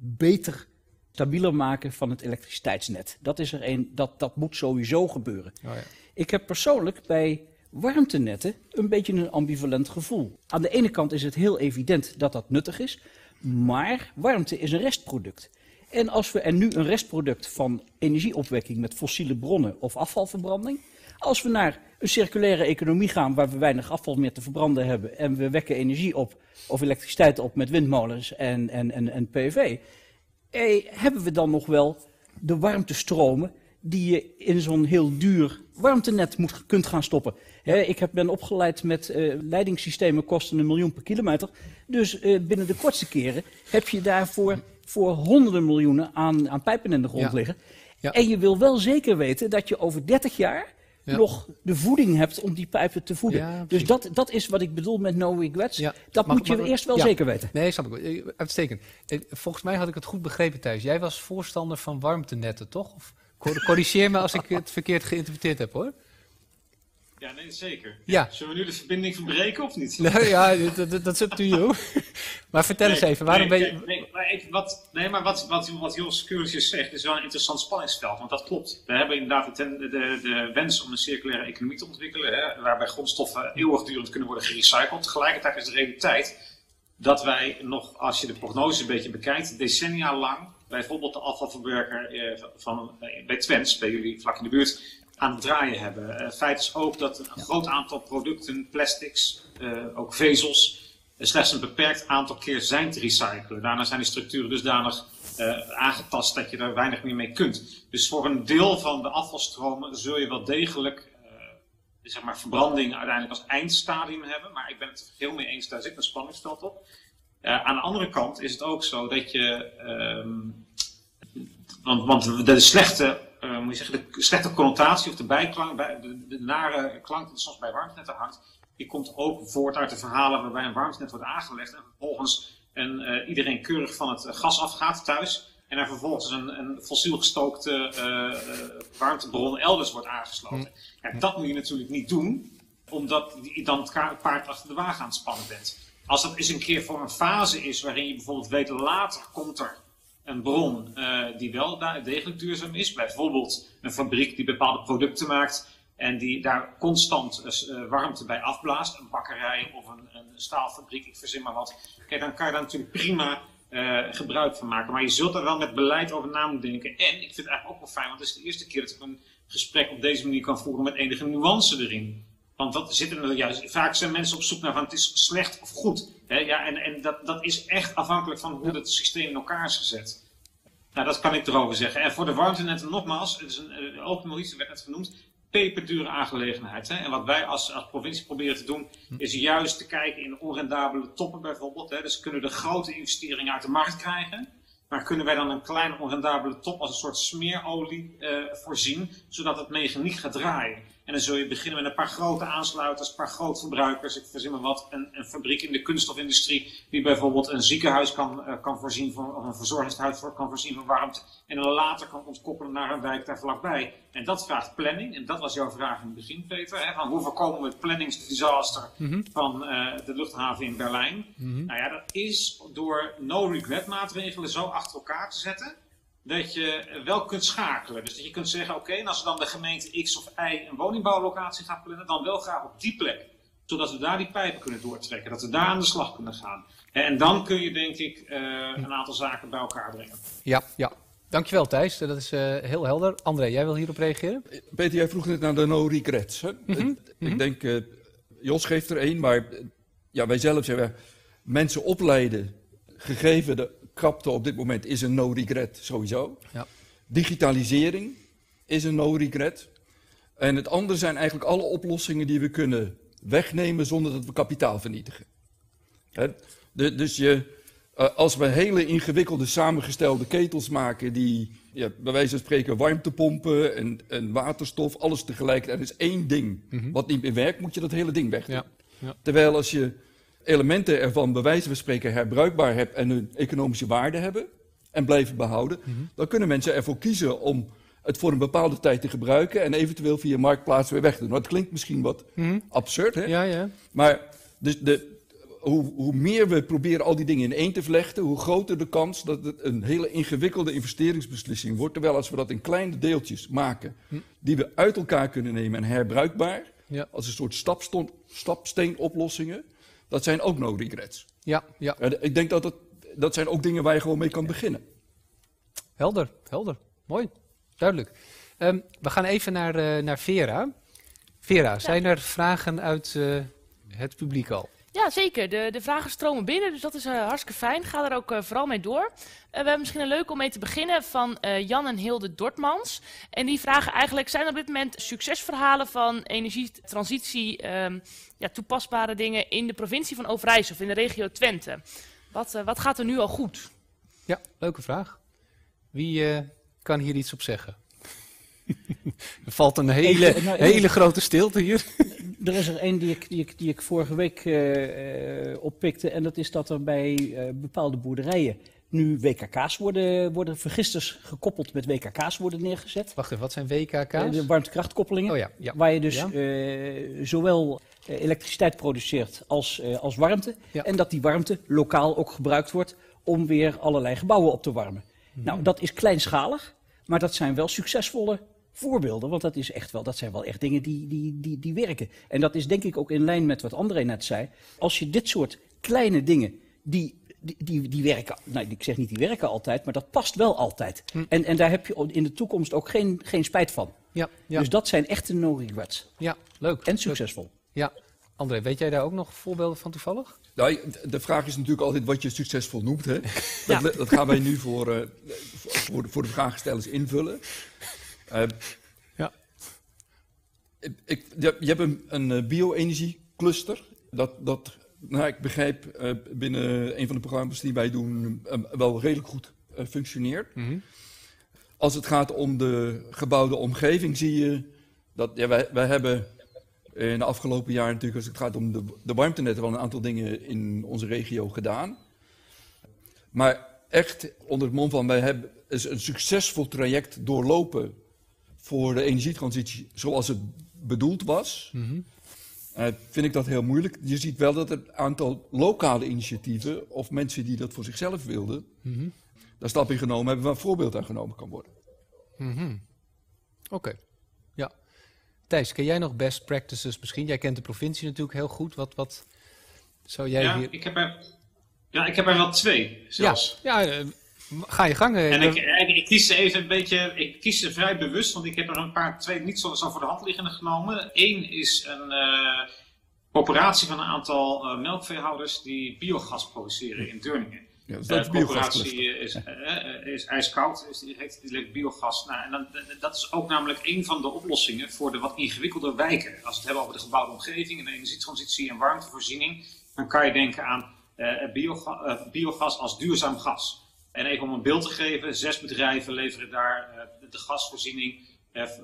beter, stabieler maken van het elektriciteitsnet. Dat is er een, dat, dat moet sowieso gebeuren. Oh, ja. Ik heb persoonlijk bij warmtenetten een beetje een ambivalent gevoel. Aan de ene kant is het heel evident dat dat nuttig is, maar warmte is een restproduct. En als we er nu een restproduct van energieopwekking met fossiele bronnen of afvalverbranding, als we naar een circulaire economie gaan waar we weinig afval meer te verbranden hebben en we wekken energie op of elektriciteit op met windmolens en, en, en, en PV, eh, hebben we dan nog wel de warmtestromen die je in zo'n heel duur warmtenet moet, kunt gaan stoppen. Ik heb, ben opgeleid met eh, leidingssystemen kosten een miljoen per kilometer. Dus eh, binnen de kortste keren heb je daarvoor voor honderden miljoenen aan, aan pijpen in de grond Ja. liggen. Ja. En je wil wel zeker weten dat je over 30 jaar Ja. nog de voeding hebt om die pijpen te voeden. Ja, dus dat, dat is wat ik bedoel met no regrets. Ja. Dat Mag- moet je mag- eerst wel zeker weten. Nee, snap ik. Eh, Uitstekend. Volgens mij had ik het goed begrepen, Thijs. Jij was voorstander van warmtenetten, toch? Of corrigeer me als ik het verkeerd geïnterpreteerd heb, hoor. Ja, nee, zeker. Ja. Zullen we nu de verbinding verbreken of niet? Nou ja, dat, is up to you. [LAUGHS] Maar vertel eens even, waarom nee, ben je... Nee, maar, wat, nee, maar wat, wat, wat Jos Keurisjes zegt is wel een interessant spanningsveld. Want dat klopt. We hebben inderdaad de, de wens om een circulaire economie te ontwikkelen. Hè, waarbij grondstoffen eeuwigdurend kunnen worden gerecycled. Tegelijkertijd is de realiteit dat wij nog, als je de prognose een beetje bekijkt, decennia lang bijvoorbeeld de afvalverwerker eh, van, eh, bij Twents, bij jullie vlak in de buurt, aan het draaien hebben. Eh, feit is ook dat een groot aantal producten, plastics, ook vezels, slechts een beperkt aantal keer zijn te recyclen. Daarna zijn de structuren dusdanig eh, aangetast dat je daar weinig meer mee kunt. Dus voor een deel van de afvalstromen zul je wel degelijk zeg maar, verbranding uiteindelijk als eindstadium hebben. Maar ik ben het heel mee eens, daar zit een spanningsveld op. Uh, aan de andere kant is het ook zo dat je. Ehm, want, want de slechte, uh, moet je zeggen, de slechte connotatie of de bijklank, bij, de, de, nare klank die soms bij warmtenetten hangt, die komt ook voort uit de verhalen waarbij een warmtenet wordt aangelegd en vervolgens een, uh, iedereen keurig van het gas afgaat thuis. En er vervolgens een, een fossiel gestookte warmtebron elders wordt aangesloten. Hm. Ja, dat moet je natuurlijk niet doen, omdat je dan het paard achter de wagen aan het spannen bent. Als dat eens een keer voor een fase is waarin je bijvoorbeeld weet later komt er een bron uh, die wel degelijk duurzaam is. Bijvoorbeeld een fabriek die bepaalde producten maakt en die daar constant uh, warmte bij afblaast. Een bakkerij of een, een, staalfabriek, ik verzin maar wat. Kijk, dan kan je daar natuurlijk prima uh, gebruik van maken. Maar je zult er wel met beleid over na moeten denken. En ik vind het eigenlijk ook wel fijn, want het is de eerste keer dat ik een gesprek op deze manier kan voeren met enige nuance erin. Want wat zit er juist? Vaak zijn mensen op zoek naar van het is slecht of goed. Hè? Ja, en en dat, dat is echt afhankelijk van hoe het systeem in elkaar is gezet. Nou, dat kan ik erover zeggen. En voor de warmtenetten nogmaals, het is een, open militie werd net genoemd, peperdure aangelegenheid. Hè? En wat wij als, als provincie proberen te doen, is juist te kijken in onrendabele toppen bijvoorbeeld. Hè? Dus kunnen we de grote investeringen uit de markt krijgen. Maar kunnen wij dan een kleine onrendabele top als een soort smeerolie uh, voorzien, zodat het mechaniek gaat draaien? En dan zul je beginnen met een paar grote aansluiters, een paar grote verbruikers. Ik verzin maar wat. Een, een fabriek in de kunststofindustrie die bijvoorbeeld een ziekenhuis kan, uh, kan voorzien van, of een verzorgingshuis kan voorzien van warmte. En dan later kan ontkoppelen naar een wijk daar vlakbij. En dat vraagt planning. En dat was jouw vraag in het begin, Peter. Hè, van hoe voorkomen we het planningsdisaster mm -hmm. van uh, de luchthaven in Berlijn? Mm -hmm. Nou ja, dat is door no-regret maatregelen zo achter elkaar te zetten dat je wel kunt schakelen. Dus dat je kunt zeggen, oké, okay, en als dan de gemeente X of Y een woningbouwlocatie gaat plannen, dan wel graag op die plek. Zodat we daar die pijpen kunnen doortrekken, dat we daar aan de slag kunnen gaan. En dan kun je denk ik uh, een aantal zaken bij elkaar brengen. Ja, ja. Dankjewel Thijs, dat is uh, heel helder. André, jij wil hierop reageren? Peter, jij vroeg net naar de no regrets. Hè? Mm -hmm. Ik mm -hmm. denk, uh, Jos geeft er één, maar ja, wij zelf zeggen, mensen opleiden, gegeven de krapte op dit moment is een no-regret sowieso. Ja. Digitalisering is een no-regret. En het andere zijn eigenlijk alle oplossingen die we kunnen wegnemen zonder dat we kapitaal vernietigen. De, dus je, uh, als we hele ingewikkelde samengestelde ketels maken die ja, bij wijze van spreken warmtepompen en, en waterstof, alles tegelijkertijd, is één ding mm -hmm. wat niet meer werkt, moet je dat hele ding wegdoen. Ja. Ja. Terwijl als je elementen ervan bij wijze van spreken herbruikbaar hebt en hun economische waarde hebben en blijven behouden, mm -hmm. dan kunnen mensen ervoor kiezen om het voor een bepaalde tijd te gebruiken en eventueel via marktplaats weer weg te doen. Nou, dat klinkt misschien wat mm -hmm. absurd, hè? Ja, ja. Maar dus de, hoe, hoe, meer we proberen al die dingen in één te vlechten, hoe groter de kans dat het een hele ingewikkelde investeringsbeslissing wordt. Terwijl als we dat in kleine deeltjes maken, hm. die we uit elkaar kunnen nemen en herbruikbaar, ja. als een soort stapsteenoplossingen, dat zijn ook no regrets. Ja, ja. Ik denk dat het, dat zijn ook dingen waar je gewoon mee kan beginnen. Helder, helder. Mooi, duidelijk. Um, we gaan even naar, uh, naar Vera. Vera, ja. zijn er vragen uit uh, het publiek al? Ja, zeker. De, de vragen stromen binnen, dus dat is uh, hartstikke fijn. Ga er ook uh, vooral mee door. Uh, we hebben misschien een leuk om mee te beginnen van Jan en Hilde Dortmans. En die vragen eigenlijk, zijn er op dit moment succesverhalen van energietransitie, um, ja, toepasbare dingen in de provincie van Overijssel of in de regio Twente? Wat, wat gaat er nu al goed? Ja, leuke vraag. Wie kan hier iets op zeggen? Er valt een hele, ik, nou, hele grote stilte hier. Er is er één die ik, die, ik, die ik vorige week uh, oppikte. En dat is dat er bij uh, bepaalde boerderijen nu WKK's worden, worden vergisters gekoppeld met WKK's worden neergezet. Wacht even, wat zijn WKK's? de warmtekrachtkoppelingen. Oh ja, ja. Waar je dus ja? zowel elektriciteit produceert als, als warmte. Ja. En dat die warmte lokaal ook gebruikt wordt om weer allerlei gebouwen op te warmen. Hmm. Nou, dat is kleinschalig, maar dat zijn wel succesvolle voorbeelden, want dat, is echt wel, dat zijn wel echt dingen die, die, die, die werken. En dat is denk ik ook in lijn met wat André net zei. Als je dit soort kleine dingen, die, die, die, die werken, nou ik zeg niet die werken altijd, maar dat past wel altijd. Hm. En, en daar heb je in de toekomst ook geen, geen spijt van. Ja, ja. Dus dat zijn echte no regrets. Ja, leuk. En succesvol. Leuk. Ja. André, weet jij daar ook nog voorbeelden van toevallig? Nou, de vraag is natuurlijk altijd wat je succesvol noemt. Hè? [LAUGHS] Ja. Dat, dat, gaan wij nu voor, uh, voor, voor de vraagstellers invullen. Uh, ja. ik, je je hebt een, een eh, bio-energiecluster. Dat, dat nou, ik begrijp, eh, binnen een van de programma's die wij doen, eh, wel redelijk goed eh, functioneert. Mhm. Als het gaat om de gebouwde omgeving, zie je dat ja, wij, wij hebben in de afgelopen jaren natuurlijk, als het gaat om de, de warmtenetten, wel een aantal dingen in onze regio gedaan. Maar echt onder het mom van wij hebben is een succesvol traject doorlopen voor de energietransitie zoals het bedoeld was. Mhm. Eh, vind ik dat heel moeilijk. Je ziet wel dat het aantal lokale initiatieven of mensen die dat voor zichzelf wilden, Mhm. daar stap in genomen hebben waar voorbeeld aan genomen kan worden. Mhm. Oké, ja. Thijs, ken jij nog best practices misschien? Jij kent de provincie natuurlijk heel goed. Wat, wat zou jij Ja, hier... ik heb er, ja, ik heb er wel twee zelfs. Ja, ja eh, ga je gang. eh, En ik, ik, ik kies ze even een beetje, ik kies ze vrij bewust, want ik heb er een paar, twee niet zo, zo voor de hand liggende genomen. Eén is een eh, coöperatie van een aantal eh, melkveehouders die biogas produceren in Deurningen. Ja, dus De dat is is, eh, eh, is ijskoud, is, die legt biogas. Nou, en dan, dat is ook namelijk een van de oplossingen voor de wat ingewikkelder wijken. Als we het hebben over de gebouwde omgeving en de energietransitie en warmtevoorziening, dan kan je denken aan eh, bioga- eh, biogas als duurzaam gas. En even om een beeld te geven, zes bedrijven leveren daar eh, de, gasvoorziening.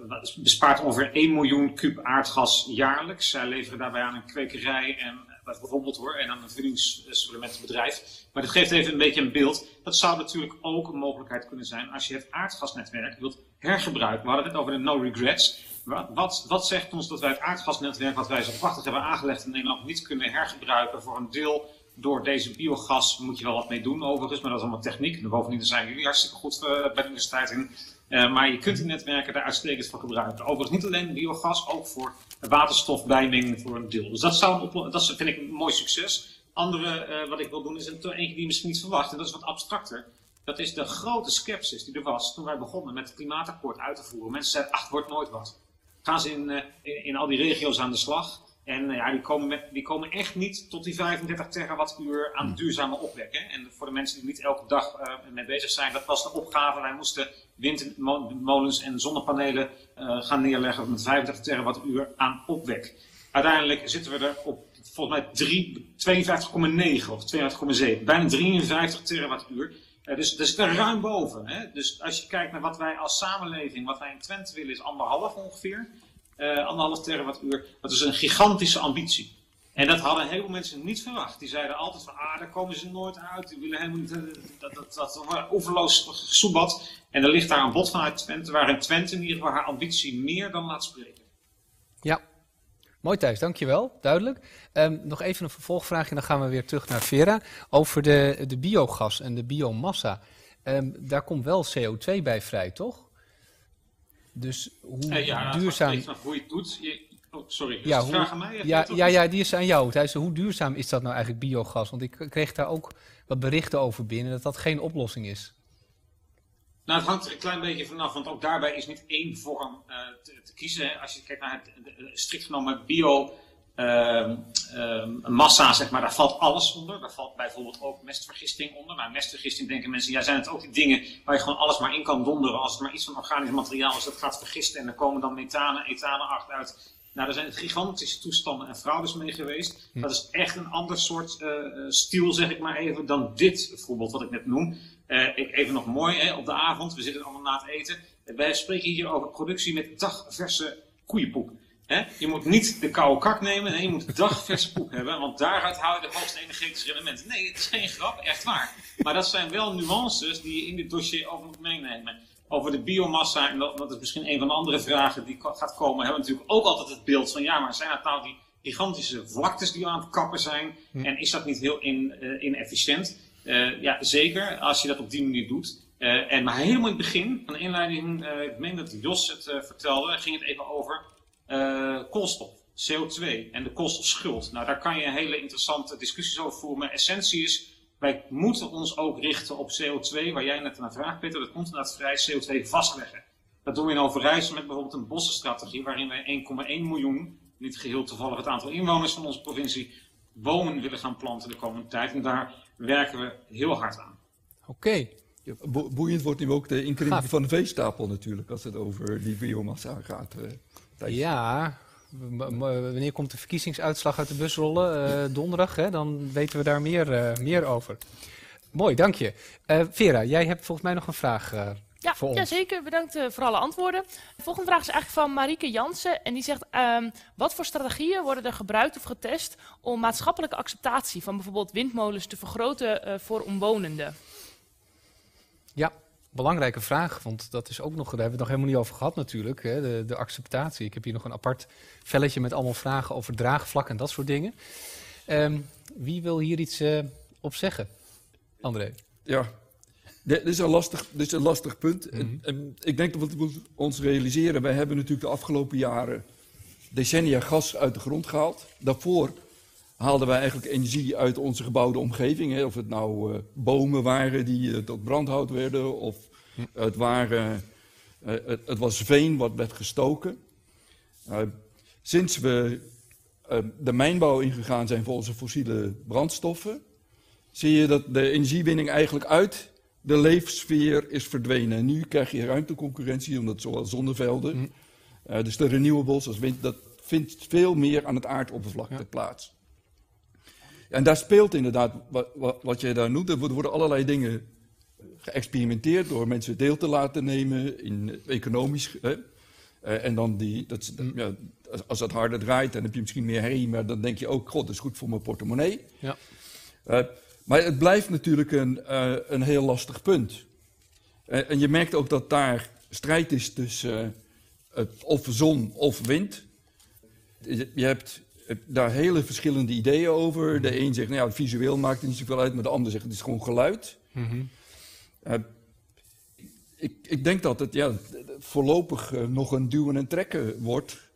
wat bespaart ongeveer 1 miljoen kub aardgas jaarlijks. Zij leveren daarbij aan een kwekerij en wat bijvoorbeeld hoor, en aan een voedingssupplementenbedrijf. Maar dat geeft even een beetje een beeld. Dat zou natuurlijk ook een mogelijkheid kunnen zijn als je het aardgasnetwerk wilt hergebruiken. We hadden het over de no regrets. Wat, wat, wat zegt ons dat wij het aardgasnetwerk, wat wij zo prachtig hebben aangelegd in Nederland, niet kunnen hergebruiken voor een deel door deze biogas moet je wel wat mee doen overigens, maar dat is allemaal techniek. En bovendien zijn jullie hartstikke goed eh, bij de universiteit in. Eh, maar je kunt die netwerken daar uitstekend voor gebruiken. Overigens niet alleen biogas, ook voor waterstofbijming voor een deel. Dus dat, zou dat vind ik een mooi succes. Andere eh, wat ik wil doen is een, eentje die je misschien niet verwacht, en dat is wat abstracter. Dat is de grote scepsis die er was toen wij begonnen met het klimaatakkoord uit te voeren. Mensen zeiden, ach, het wordt nooit wat. Gaan ze in, in al die regio's aan de slag. En eh, ja, die komen, die komen echt niet tot die 35 terawattuur aan duurzame opwek. Hè? En voor de mensen die niet elke dag eh mee bezig zijn, dat was de opgave. Wij moesten windmolens en zonnepanelen eh, gaan neerleggen met 35 terawattuur aan opwek. Uiteindelijk zitten we er op volgens mij drie- 52,9 of 52,7. Bijna 53 terawattuur. Eh, dus daar zitten we ruim boven. Hè? Dus als je kijkt naar wat wij als samenleving, wat wij in Twente willen, is anderhalf ongeveer. Eh anderhalf terawattuur. Dat is een gigantische ambitie. En dat hadden heel veel mensen niet verwacht. Die zeiden altijd van, ah, daar komen ze nooit uit. Die willen helemaal niet, eh, dat, dat, dat, overloos gesoebat. En er ligt daar een bod vanuit Twente, waarin Twente in ieder geval haar ambitie meer dan laat spreken. Ja, mooi Thijs, dankjewel. Duidelijk. Ehm, nog even een vervolgvraag en dan gaan we weer terug naar Vera. Over de, de biogas en de biomassa. Ehm, daar komt wel CO2 bij vrij, toch? Dus hoe Eh, ja, dat duurzaam... van hoe je het doet. Je, oh, sorry, Ja, hoe- vraag aan mij? Ja, ja, ja, die is aan jou. Thijs, hoe duurzaam is dat nou eigenlijk biogas? Want ik kreeg daar ook wat berichten over binnen dat dat geen oplossing is. Nou, het hangt er een klein beetje vanaf, want ook daarbij is niet één vorm eh, te, te kiezen. Als je kijkt naar het strikt genomen bio ehm, ehm, massa, zeg maar, daar valt alles onder. Daar valt bijvoorbeeld ook mestvergisting onder. Maar mestvergisting denken mensen, ja, zijn het ook die dingen waar je gewoon alles maar in kan donderen als het maar iets van organisch materiaal is dat gaat vergisten en er komen dan methanen, etanen achteruit. Nou, daar zijn gigantische toestanden en fraudes mee geweest. Dat is echt een ander soort eh, stiel, zeg ik maar even, dan dit voorbeeld wat ik net noem. Eh, ik, even nog mooi, hè, op de avond, we zitten allemaal na het eten. Wij spreken hier over productie met dagverse koeienpoep. Je moet niet de koude kak nemen, nee, je moet dagverse poep hebben, want daaruit haal je de hoogste energetische elementen. Nee, het is geen grap, echt waar. Maar dat zijn wel nuances die je in dit dossier ook moet meenemen. Over de biomassa, en dat, dat is misschien een van de andere vragen die gaat komen, hebben we natuurlijk ook altijd het beeld van, ja, maar zijn het nou die gigantische vlaktes die aan het kappen zijn? En is dat niet heel in, eh, inefficiënt? Eh, ja, zeker, als je dat op die manier doet. Eh, en maar helemaal in het begin van de inleiding, ik meen dat Jos het vertelde, ging het even over eh, koolstof, CO2 en de koolstofschuld. Nou, daar kan je hele interessante discussies over voeren. Maar essentie is, wij moeten ons ook richten op CO2, waar jij net naar vraagt, Peter, dat komt inderdaad vrij CO2 vastleggen. Dat doen we in Overijssel met bijvoorbeeld een bossenstrategie, waarin wij 1,1 miljoen, niet geheel toevallig het aantal inwoners van onze provincie, bomen willen gaan planten de komende tijd. En daar werken we heel hard aan. Oké, boeiend wordt nu ook de inkrimping van de veestapel natuurlijk, als het over die biomassa gaat. Eh, Thijs. ja. wanneer komt de verkiezingsuitslag uit de bus rollen? Uh, donderdag, hè? dan weten we daar meer, uh, meer over. Mooi, dank je. Uh, Vera, jij hebt volgens mij nog een vraag ja, voor ons. Ja, zeker. Bedankt voor alle antwoorden. De volgende vraag is eigenlijk van Marieke Jansen. En die zegt, um, wat voor strategieën worden er gebruikt of getest om maatschappelijke acceptatie van bijvoorbeeld windmolens te vergroten voor omwonenden? Ja, belangrijke vraag, want dat is ook nog, daar hebben we het nog helemaal niet over gehad natuurlijk, hè, de, de, acceptatie. Ik heb hier nog een apart velletje met allemaal vragen over draagvlak en dat soort dingen. Um, wie wil hier iets uh, op zeggen? André? Ja, dit is een lastig, dit is een lastig punt. Mm -hmm. en, en, ik denk dat we ons realiseren, wij hebben natuurlijk de afgelopen jaren decennia gas uit de grond gehaald. Daarvoor haalden wij eigenlijk energie uit onze gebouwde omgeving. Hè. Of het nou uh, bomen waren die uh, tot brandhout werden, of het, waren, uh, het, het, was veen wat werd gestoken. sinds we de mijnbouw ingegaan zijn voor onze fossiele brandstoffen, zie je dat de energiewinning eigenlijk uit de leefsfeer is verdwenen. En nu krijg je ruimteconcurrentie, omdat zoals zonnevelden, hm. dus de renewables, als wind, dat vindt veel meer aan het aardoppervlakte ja. plaats. En daar speelt inderdaad, wat, wat, wat je daar noemt, er worden allerlei dingen geëxperimenteerd door mensen deel te laten nemen in economisch. Hè? Uh, en dan die, dat, mm. ja, als dat harder draait, dan heb je misschien meer herrie, maar dan denk je ook, god, dat is goed voor mijn portemonnee. Ja. Uh, maar het blijft natuurlijk een, uh, een heel lastig punt. en je merkt ook dat daar strijd is tussen of zon of wind. Je hebt daar hele verschillende ideeën over. De een zegt, nou ja, visueel maakt het niet zoveel uit, maar de ander zegt, het is gewoon geluid. Mm -hmm. uh, ik, ik, denk dat het ja, voorlopig uh, nog een duwen en trekken wordt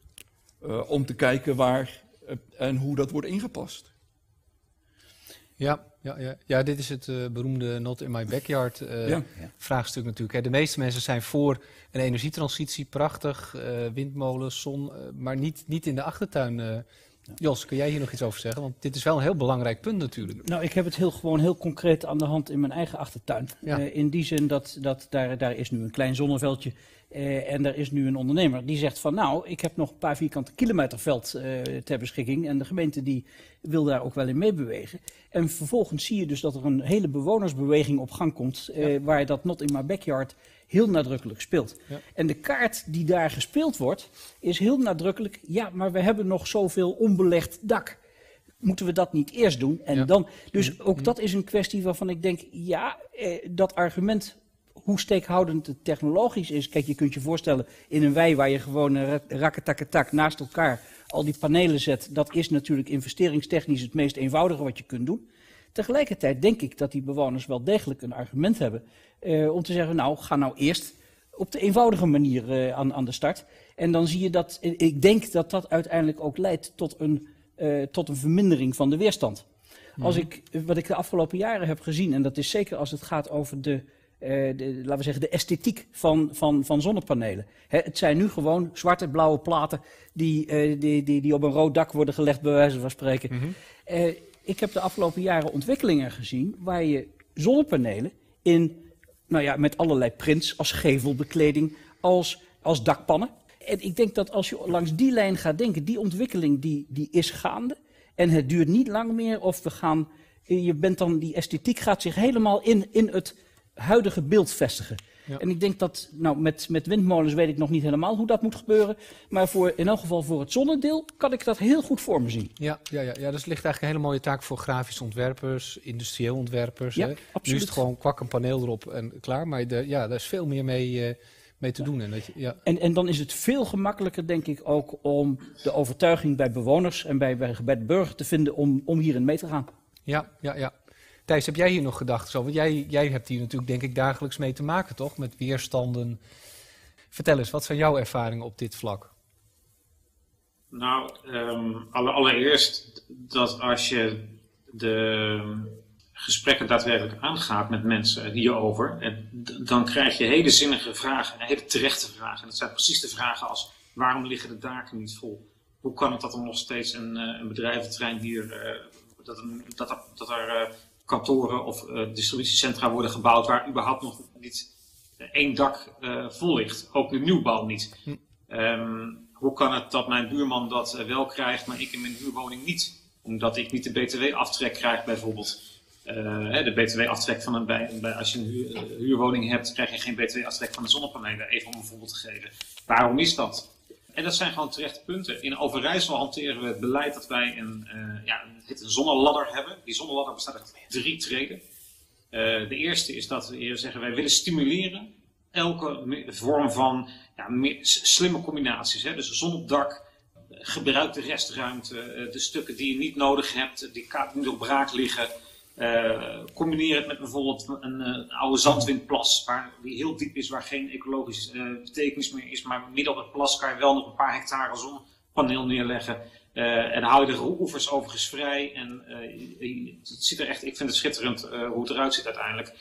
uh, om te kijken waar en hoe dat wordt ingepast. Ja, ja, ja. ja dit is het beroemde not in my backyard ja. vraagstuk natuurlijk. Hè. De meeste mensen zijn voor een energietransitie, prachtig, windmolens, zon, maar niet, niet in de achtertuin Jos, kun jij hier nog iets over zeggen? Want dit is wel een heel belangrijk punt natuurlijk. Nou, ik heb het heel, gewoon heel concreet aan de hand in mijn eigen achtertuin. Ja. Uh, in die zin dat, dat daar, daar is nu een klein zonneveldje uh, en er is nu een ondernemer die zegt van nou, ik heb nog een paar vierkante kilometer veld uh, ter beschikking. En de gemeente die wil daar ook wel in meebewegen. En vervolgens zie je dus dat er een hele bewonersbeweging op gang komt, ja. waar dat not in my backyard heel nadrukkelijk speelt. Ja. En de kaart die daar gespeeld wordt, is heel nadrukkelijk. Ja, maar we hebben nog zoveel onbelegd dak. Moeten we dat niet eerst doen? En ja. dan, dus mm-hmm. ook dat is een kwestie waarvan ik denk, ja, eh, dat argument hoe steekhoudend het technologisch is. Kijk, je kunt je voorstellen in een wei waar je gewoon rakketaketak naast elkaar al die panelen zet. Dat is natuurlijk investeringstechnisch het meest eenvoudige wat je kunt doen. Tegelijkertijd denk ik dat die bewoners wel degelijk een argument hebben uh, om te zeggen, nou, ga nou eerst op de eenvoudige manier uh, aan, aan de start. En dan zie je dat, ik denk dat dat uiteindelijk ook leidt tot een, uh, tot een vermindering van de weerstand. Mm. Als ik, wat ik de afgelopen jaren heb gezien, en dat is zeker als het gaat over de, de laten we zeggen, de esthetiek van, van, van zonnepanelen. Hè, het zijn nu gewoon zwarte, blauwe platen die, die, die, die op een rood dak worden gelegd, bij wijze van spreken. Mm -hmm. Ik heb de afgelopen jaren ontwikkelingen gezien waar je zonnepanelen in nou ja, met allerlei prints als gevelbekleding, als, als dakpannen. En ik denk dat als je langs die lijn gaat denken, die ontwikkeling die, die is gaande. En het duurt niet lang meer of we gaan, je bent dan, die esthetiek gaat zich helemaal in, in het huidige beeld vestigen. Ja. En ik denk dat, nou, met, met windmolens weet ik nog niet helemaal hoe dat moet gebeuren. Maar voor, in elk geval voor het zonnedeel kan ik dat heel goed voor me zien. Ja, ja, ja, ja dus ligt eigenlijk een hele mooie taak voor grafische ontwerpers, industrieel ontwerpers. Ja, hè? Absoluut. Nu is het gewoon kwak een paneel erop en klaar. Maar de, ja, daar is veel meer mee, uh, mee te ja. doen. En, dat je, ja. en, en dan is het veel gemakkelijker, denk ik, ook om de overtuiging bij bewoners en bij, bij, bij de burger te vinden om, om hierin mee te gaan. Ja, ja, ja. Thijs, heb jij hier nog gedachten zo? Want jij, jij hebt hier natuurlijk denk ik dagelijks mee te maken, toch? Met weerstanden. Vertel eens, wat zijn jouw ervaringen op dit vlak? Nou, um, allereerst dat als je de gesprekken daadwerkelijk aangaat met mensen hierover, dan krijg je hele zinnige vragen, hele terechte vragen. En dat zijn precies de vragen als, waarom liggen de daken niet vol? Hoe kan het dat er nog steeds een, eh, een hier, uh, dat, een, dat, dat er uh, kantoren of uh, distributiecentra worden gebouwd waar überhaupt nog niet uh, één dak uh, vol ligt. Ook de nieuwbouw niet. Hm. Um, hoe kan het dat mijn buurman dat eh, wel krijgt, maar ik in mijn huurwoning niet? Omdat ik niet de BTW-aftrek krijg bijvoorbeeld. Uh, de BTW-aftrek van een, bij, bij, als je een huur, huurwoning hebt, krijg je geen BTW-aftrek van de zonnepanelen. Even om een voorbeeld te geven. Waarom is dat? En dat zijn gewoon terechte punten. In Overijssel hanteren we het beleid dat wij een, uh, ja, een zonneladder hebben. Die zonneladder bestaat uit drie treden. Uh, de eerste is dat we zeggen wij willen stimuleren elke vorm van ja, slimme combinaties. Hè? Dus zon op dak, gebruik de restruimte, uh, de stukken die je niet nodig hebt, die niet op braak liggen. Uh, combineer het met bijvoorbeeld een, een, oude zandwindplas, waar, die heel diep is, waar geen ecologische uh, betekenis meer is. Maar midden op het plas kan je wel nog een paar hectare zonnepaneel neerleggen. En hou je de oevers overigens vrij. En het ziet er echt, ik vind het schitterend hoe het eruit ziet uiteindelijk.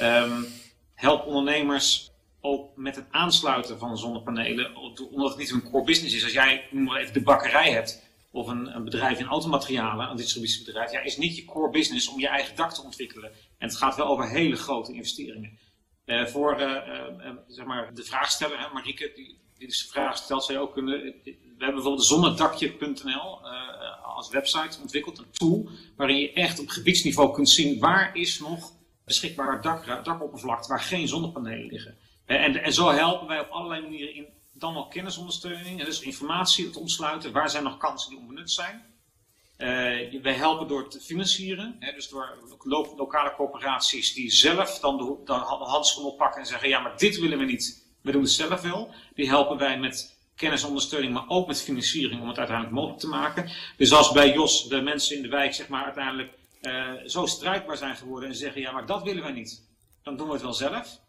Um, help ondernemers ook met het aansluiten van zonnepanelen, omdat het niet een core business is. Als jij, noem maar even, de bakkerij hebt of een, een, bedrijf in automaterialen, een distributiebedrijf, ja, is niet je core business om je eigen dak te ontwikkelen. En het gaat wel over hele grote investeringen. Uh, voor uh, uh, zeg maar de vraagsteller, hè, Marieke, die, dus de vraag stelt, je ook kunnen. We hebben bijvoorbeeld zonnedakje.nl als website ontwikkeld, een tool waarin je echt op gebiedsniveau kunt zien waar is nog beschikbaar dak, dakoppervlakte waar geen zonnepanelen liggen. En, en zo helpen wij op allerlei manieren in dan wel kennisondersteuning, dus informatie te ontsluiten. Waar zijn nog kansen die onbenut zijn? Uh, wij helpen door te financieren, hè, dus door lo lokale corporaties die zelf dan de, de handschoen oppakken en zeggen: ja, maar dit willen we niet, we doen het zelf wel. Die helpen wij met kennisondersteuning, maar ook met financiering om het uiteindelijk mogelijk te maken. Dus als bij Jos de mensen in de wijk zeg maar, uiteindelijk uh, zo strijdbaar zijn geworden en zeggen: ja, maar dat willen wij niet, dan doen we het wel zelf.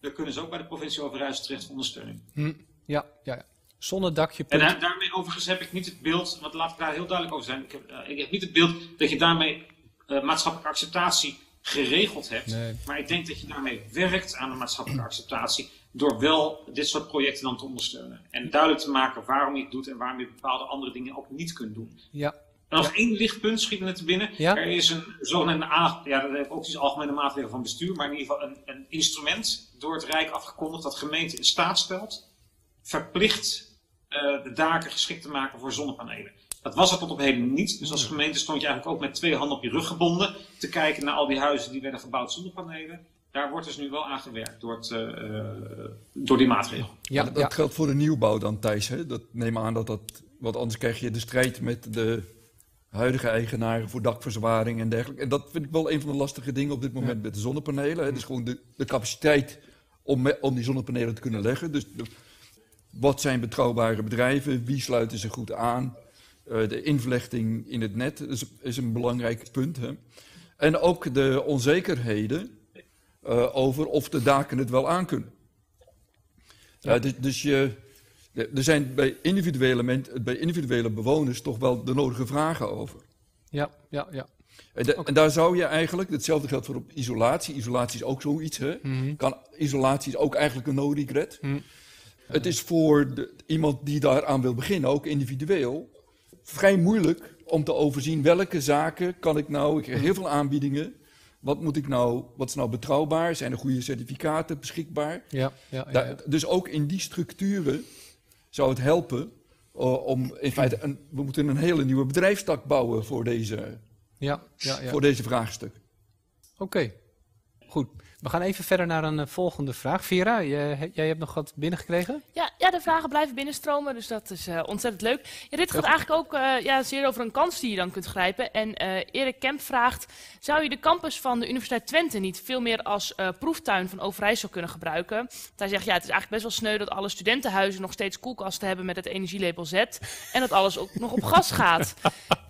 Dan kunnen ze ook bij de provincie Overijssel terecht voor ondersteuning. Hm. Ja, ja, ja. Zonnedakje. En daar, daarmee overigens heb ik niet het beeld, want laat ik daar heel duidelijk over zijn. Ik heb, uh, ik heb niet het beeld dat je daarmee uh, maatschappelijke acceptatie geregeld hebt. Nee. Maar ik denk dat je daarmee werkt aan de maatschappelijke acceptatie. Door wel dit soort projecten dan te ondersteunen. En duidelijk te maken waarom je het doet en waarom je bepaalde andere dingen ook niet kunt doen. Ja. En nog één lichtpunt schiet me te binnen. Ja? Er is een zogenaamde, ja, dat heb ook dus algemene maatregelen van bestuur, maar in ieder geval een, een instrument door het Rijk afgekondigd dat gemeente in staat stelt verplicht uh, de daken geschikt te maken voor zonnepanelen. Dat was er tot op heden niet. Dus als gemeente stond je eigenlijk ook met twee handen op je rug gebonden te kijken naar al die huizen die werden gebouwd zonder panelen. Daar wordt dus nu wel aan gewerkt door, het, uh, door die maatregel. Ja, dat, geldt voor de nieuwbouw dan, Thijs. Hè? Dat neem aan dat dat. Want anders krijg je de strijd met de huidige eigenaren voor dakverzwaring en dergelijke. En dat vind ik wel een van de lastige dingen op dit moment ja. met de zonnepanelen. Hè? Dus gewoon de, de capaciteit om, me, om die zonnepanelen te kunnen leggen. Dus de, wat zijn betrouwbare bedrijven? Wie sluiten zich goed aan? Uh, de invlechting in het net is, is een belangrijk punt. Hè? En ook de onzekerheden uh, over of de daken het wel aankunnen. Ja. Uh, dus, dus je, er zijn bij individuele, bij individuele bewoners toch wel de nodige vragen over. Ja, ja, ja. En, de, okay. en, daar zou je eigenlijk, hetzelfde geldt voor op isolatie. Isolatie is ook zoiets. Hè? Mm -hmm. kan, isolatie is ook eigenlijk een no-regret. Mm -hmm. Het is voor de, iemand die daaraan wil beginnen, ook individueel, vrij moeilijk om te overzien welke zaken kan ik nou. Ik krijg heel veel aanbiedingen. Wat moet ik nou, wat is nou betrouwbaar? Zijn er goede certificaten beschikbaar? Ja, ja, ja, Daar, dus ook in die structuren zou het helpen uh, om in feite, een, we moeten een hele nieuwe bedrijfstak bouwen voor deze, ja, ja, ja. Voor deze vraagstukken. Oké, okay. goed. We gaan even verder naar een uh, volgende vraag. Vera, jij, jij hebt nog wat binnengekregen? Ja, ja, de vragen blijven binnenstromen, dus dat is uh, ontzettend leuk. Ja, dit gaat eigenlijk ook uh, ja, zeer over een kans die je dan kunt grijpen. En Erik Kemp vraagt, zou je de campus van de Universiteit Twente niet veel meer als proeftuin van Overijssel kunnen gebruiken? Hij zegt, ja, het is eigenlijk best wel sneu dat alle studentenhuizen nog steeds koelkasten hebben met het energielabel Z. En dat alles ook nog op [LAUGHS] gas gaat.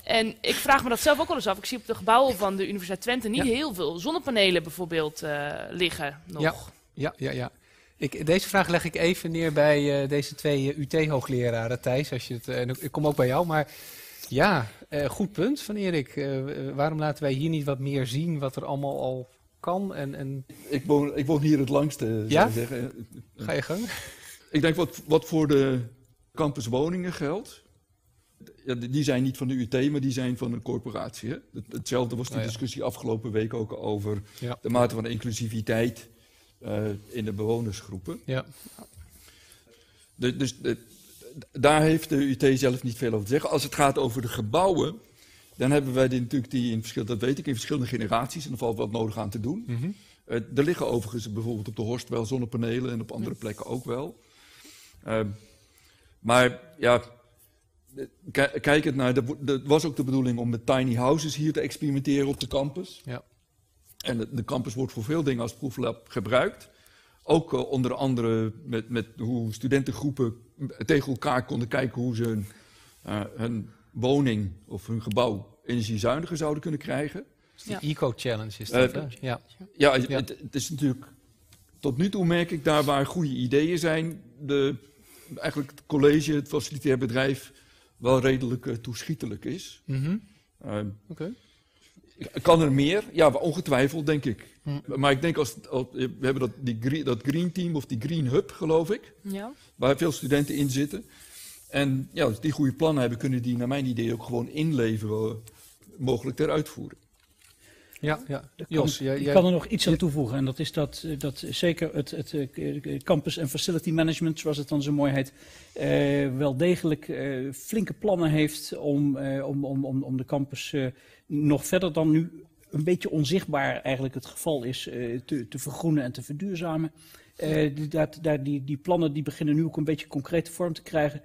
En ik vraag me dat zelf ook wel eens af. Ik zie op de gebouwen van de Universiteit Twente niet ja. heel veel zonnepanelen bijvoorbeeld uh, liggen nog. Ja, ja, ja. ja. Ik, deze vraag leg ik even neer bij uh, deze twee uh, UT-hoogleraren, Thijs. Als je het, en ik kom ook bij jou, maar ja, goed punt van Erik. waarom laten wij hier niet wat meer zien wat er allemaal al kan? En, en... Ik, woon, ik woon hier het langste, ja? zou ik zeggen. Ga je gang? Ik denk wat, wat voor de campuswoningen geldt ja, die zijn niet van de UT, maar die zijn van een corporatie. Hè? Hetzelfde was die Oh ja. discussie afgelopen week ook over Ja. de mate van inclusiviteit eh, in de bewonersgroepen. Ja. De- dus de- daar heeft de UT zelf niet veel over te zeggen. Als het gaat over de gebouwen, dan hebben wij die natuurlijk die in verschillende, dat weet ik, in verschillende generaties. En er valt wat nodig aan te doen. Mhm. Eh, er liggen overigens bijvoorbeeld op de Horst wel zonnepanelen en op andere plekken ook wel. Ehm, maar ja, eh, kijkend naar, het was ook de bedoeling om met tiny houses hier te experimenteren op de campus. Ja. En de, de campus wordt voor veel dingen als proeflab gebruikt. Ook eh, onder andere met, met hoe studentengroepen tegen elkaar konden kijken hoe ze hun, eh, hun woning of hun gebouw energiezuiniger zouden kunnen krijgen. De Eco-challenge is dat, Eh, hè? Ja. Ja, het, Ja. Het, het is natuurlijk. Tot nu toe merk ik daar waar goede ideeën zijn, de, eigenlijk het college, het facilitair bedrijf, wel redelijk eh, toeschietelijk is. Mhm. Eh, Oké. kan er meer? Ja, ongetwijfeld, denk ik. Maar ik denk als, als we hebben dat, die green, dat Green Team of die Green Hub, geloof ik, Ja. waar veel studenten in zitten. En ja, als die goede plannen hebben, kunnen die naar mijn idee ook gewoon inleveren, mogelijk ter uitvoering. Ja, ja. Jos, jij, ik kan er nog iets aan toevoegen. En dat is dat, eh, dat zeker het, het eh, campus en facility management, zoals het dan zo mooi heet, eh, wel degelijk eh, flinke plannen heeft om, eh, om, om, om, om de campus eh, nog verder dan nu een beetje onzichtbaar eigenlijk het geval is eh, te, te vergroenen en te verduurzamen. Eh, die, dat, daar, die, die plannen die beginnen nu ook een beetje concrete vorm te krijgen.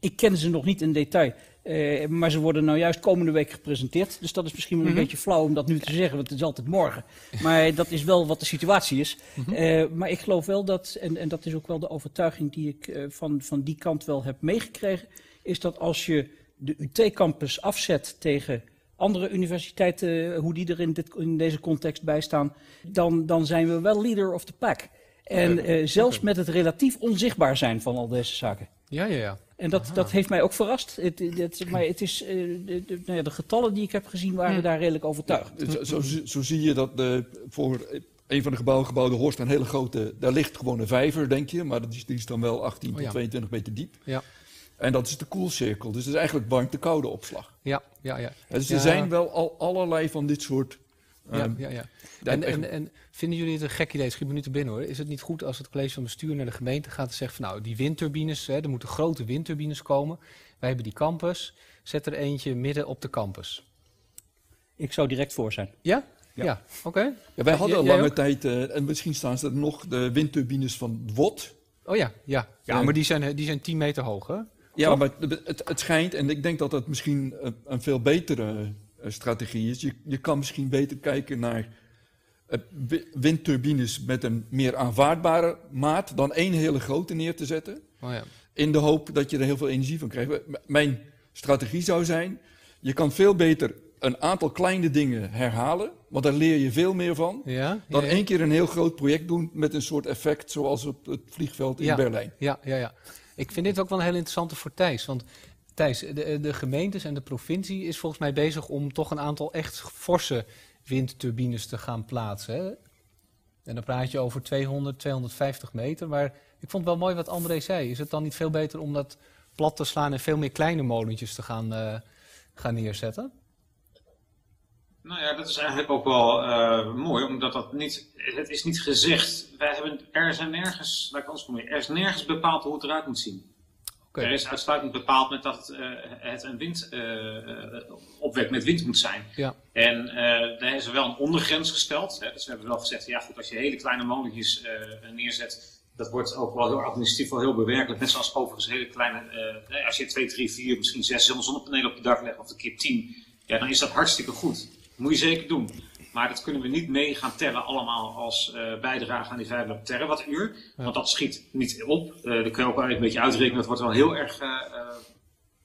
Ik ken ze nog niet in detail. Eh, maar ze worden nou juist komende week gepresenteerd. Dus dat is misschien wel een Mhm. beetje flauw om dat nu te zeggen, want het is altijd morgen. Maar dat is wel wat de situatie is. Mhm. Eh, maar ik geloof wel dat, en, en dat is ook wel de overtuiging die ik eh, van, van die kant wel heb meegekregen, is dat als je de UT-campus afzet tegen andere universiteiten, hoe die er in, dit, in deze context bij staan, dan, dan zijn we wel leader of the pack. En zelfs met het relatief onzichtbaar zijn van al deze zaken. Ja, ja, ja. En dat, dat heeft mij ook verrast. Het, het, maar het is, eh, de, de, nou ja, de getallen die ik heb gezien waren Hm. daar redelijk overtuigend. Zo, zo, zie- zo zie je dat de, voor een van de gebouwen gebouwde Horst een hele grote, daar ligt gewoon een vijver, denk je, maar dat is, die is dan wel 18 Oh tot ja. 22 meter diep. Ja. En dat is de koelcirkel, dus dat is eigenlijk warmte-koude opslag. Ja, ja, ja. Ja, dus Ja. er zijn wel al allerlei van dit soort. Ja, ehm, ja, ja. en vinden jullie het een gek idee? Schiet me nu te binnen hoor. Is het niet goed als het college van bestuur naar de gemeente gaat en zegt van nou, die windturbines, hè, er moeten grote windturbines komen. Wij hebben die campus. Zet er eentje midden op de campus. Ik zou direct voor zijn. Ja? Ja. Ja, oké. ja, wij hadden al lange ook? tijd, eh, en misschien staan ze er nog, de windturbines van WOT. Oh ja, ja. Ja, maar die zijn, die zijn 10 meter hoog hè? Ja, Toch? maar het, het, schijnt, en ik denk dat dat misschien een, een veel betere eh, strategie is. Je, je kan misschien beter kijken naar windturbines met een meer aanvaardbare maat dan één hele grote neer te zetten. Oh ja. In de hoop dat je er heel veel energie van krijgt. Mijn strategie zou zijn: je kan veel beter een aantal kleine dingen herhalen, want daar leer je veel meer van. Ja? Dan ja, één keer een heel groot project doen met een soort effect zoals op het vliegveld in. Berlijn. Ja, ja, ja. Ik vind dit ook wel een heel interessante voor Thijs. Want Thijs, de, de gemeentes en de provincie is volgens mij bezig om toch een aantal echt forse windturbines te gaan plaatsen. En dan praat je over 200, 250 meter. Maar ik vond wel mooi wat André zei. Is het dan niet veel beter om dat plat te slaan en veel meer kleine molentjes te gaan, eh, gaan neerzetten? Nou ja, dat is eigenlijk ook wel eh, mooi, omdat dat niet, het is niet gezegd. Wij hebben, er zijn nergens, anders formuleren, er is nergens bepaald hoe het eruit moet zien. Er is uitsluitend bepaald met dat eh, het een wind, eh, eh, opwek met wind moet zijn. Ja. En daar is er wel een ondergrens gesteld. Hè? Dus we hebben wel gezegd, ja goed, als je hele kleine molentjes neerzet, dat wordt ook wel heel administratief wel heel bewerkelijk. Net zoals overigens hele kleine, als je 2, 3, 4, misschien 6 zonnepanelen op je dak legt, of een keer 10, ja, dan is dat hartstikke goed. Moet je zeker doen. Maar dat kunnen we niet mee gaan tellen allemaal als eh, bijdrage aan die 500 terawattuur. Want dat schiet niet op. Eh dat kun je ook wel een beetje uitrekenen. Dat wordt wel heel erg eh, eh,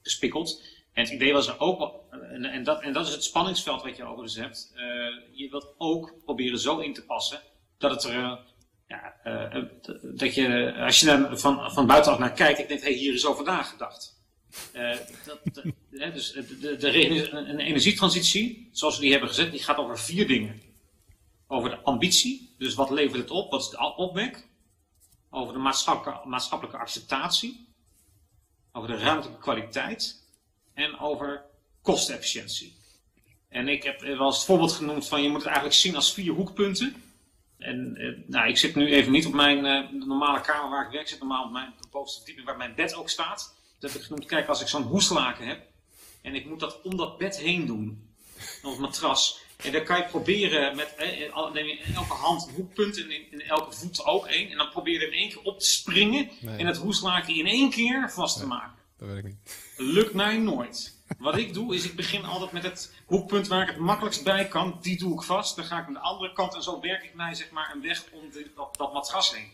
gespikkeld. En het idee was er ook wel, en, en, dat, en dat is het spanningsveld wat je overigens hebt. Je wilt ook proberen zo in te passen dat het er, ja, dat je, als je er van, van buitenaf naar kijkt, ik denk, hey, hier is over nagedacht. Eh, dat, dus de, de, een energietransitie, zoals we die hebben gezet, die gaat over vier dingen. Over de ambitie, dus wat levert het op, wat is de opwek. Over de maatschappelijke, maatschappelijke acceptatie. Over de ruimtelijke kwaliteit. En over kostenefficiëntie. En ik heb wel eens het voorbeeld genoemd van je moet het eigenlijk zien als vier hoekpunten. En eh, nou, ik zit nu even niet op mijn eh, normale kamer waar ik werk. Ik zit normaal op mijn bovenste verdieping waar mijn bed ook staat. Dat heb ik genoemd, kijk, als ik zo'n hoeslaken heb en ik moet dat om dat bed heen doen, het matras. En dan kan je proberen met eh, neem je in elke hand een hoekpunt en in, in, elke voet ook één. En dan probeer je er in één keer op te springen en het hoeslaken in één keer vast te maken. Dat weet ik niet. Lukt mij nooit. Wat ik doe, is ik begin altijd met het hoekpunt waar ik het makkelijkst bij kan. Die doe ik vast. Dan ga ik aan de andere kant en zo werk ik mij zeg maar een weg om dat, dat matras heen.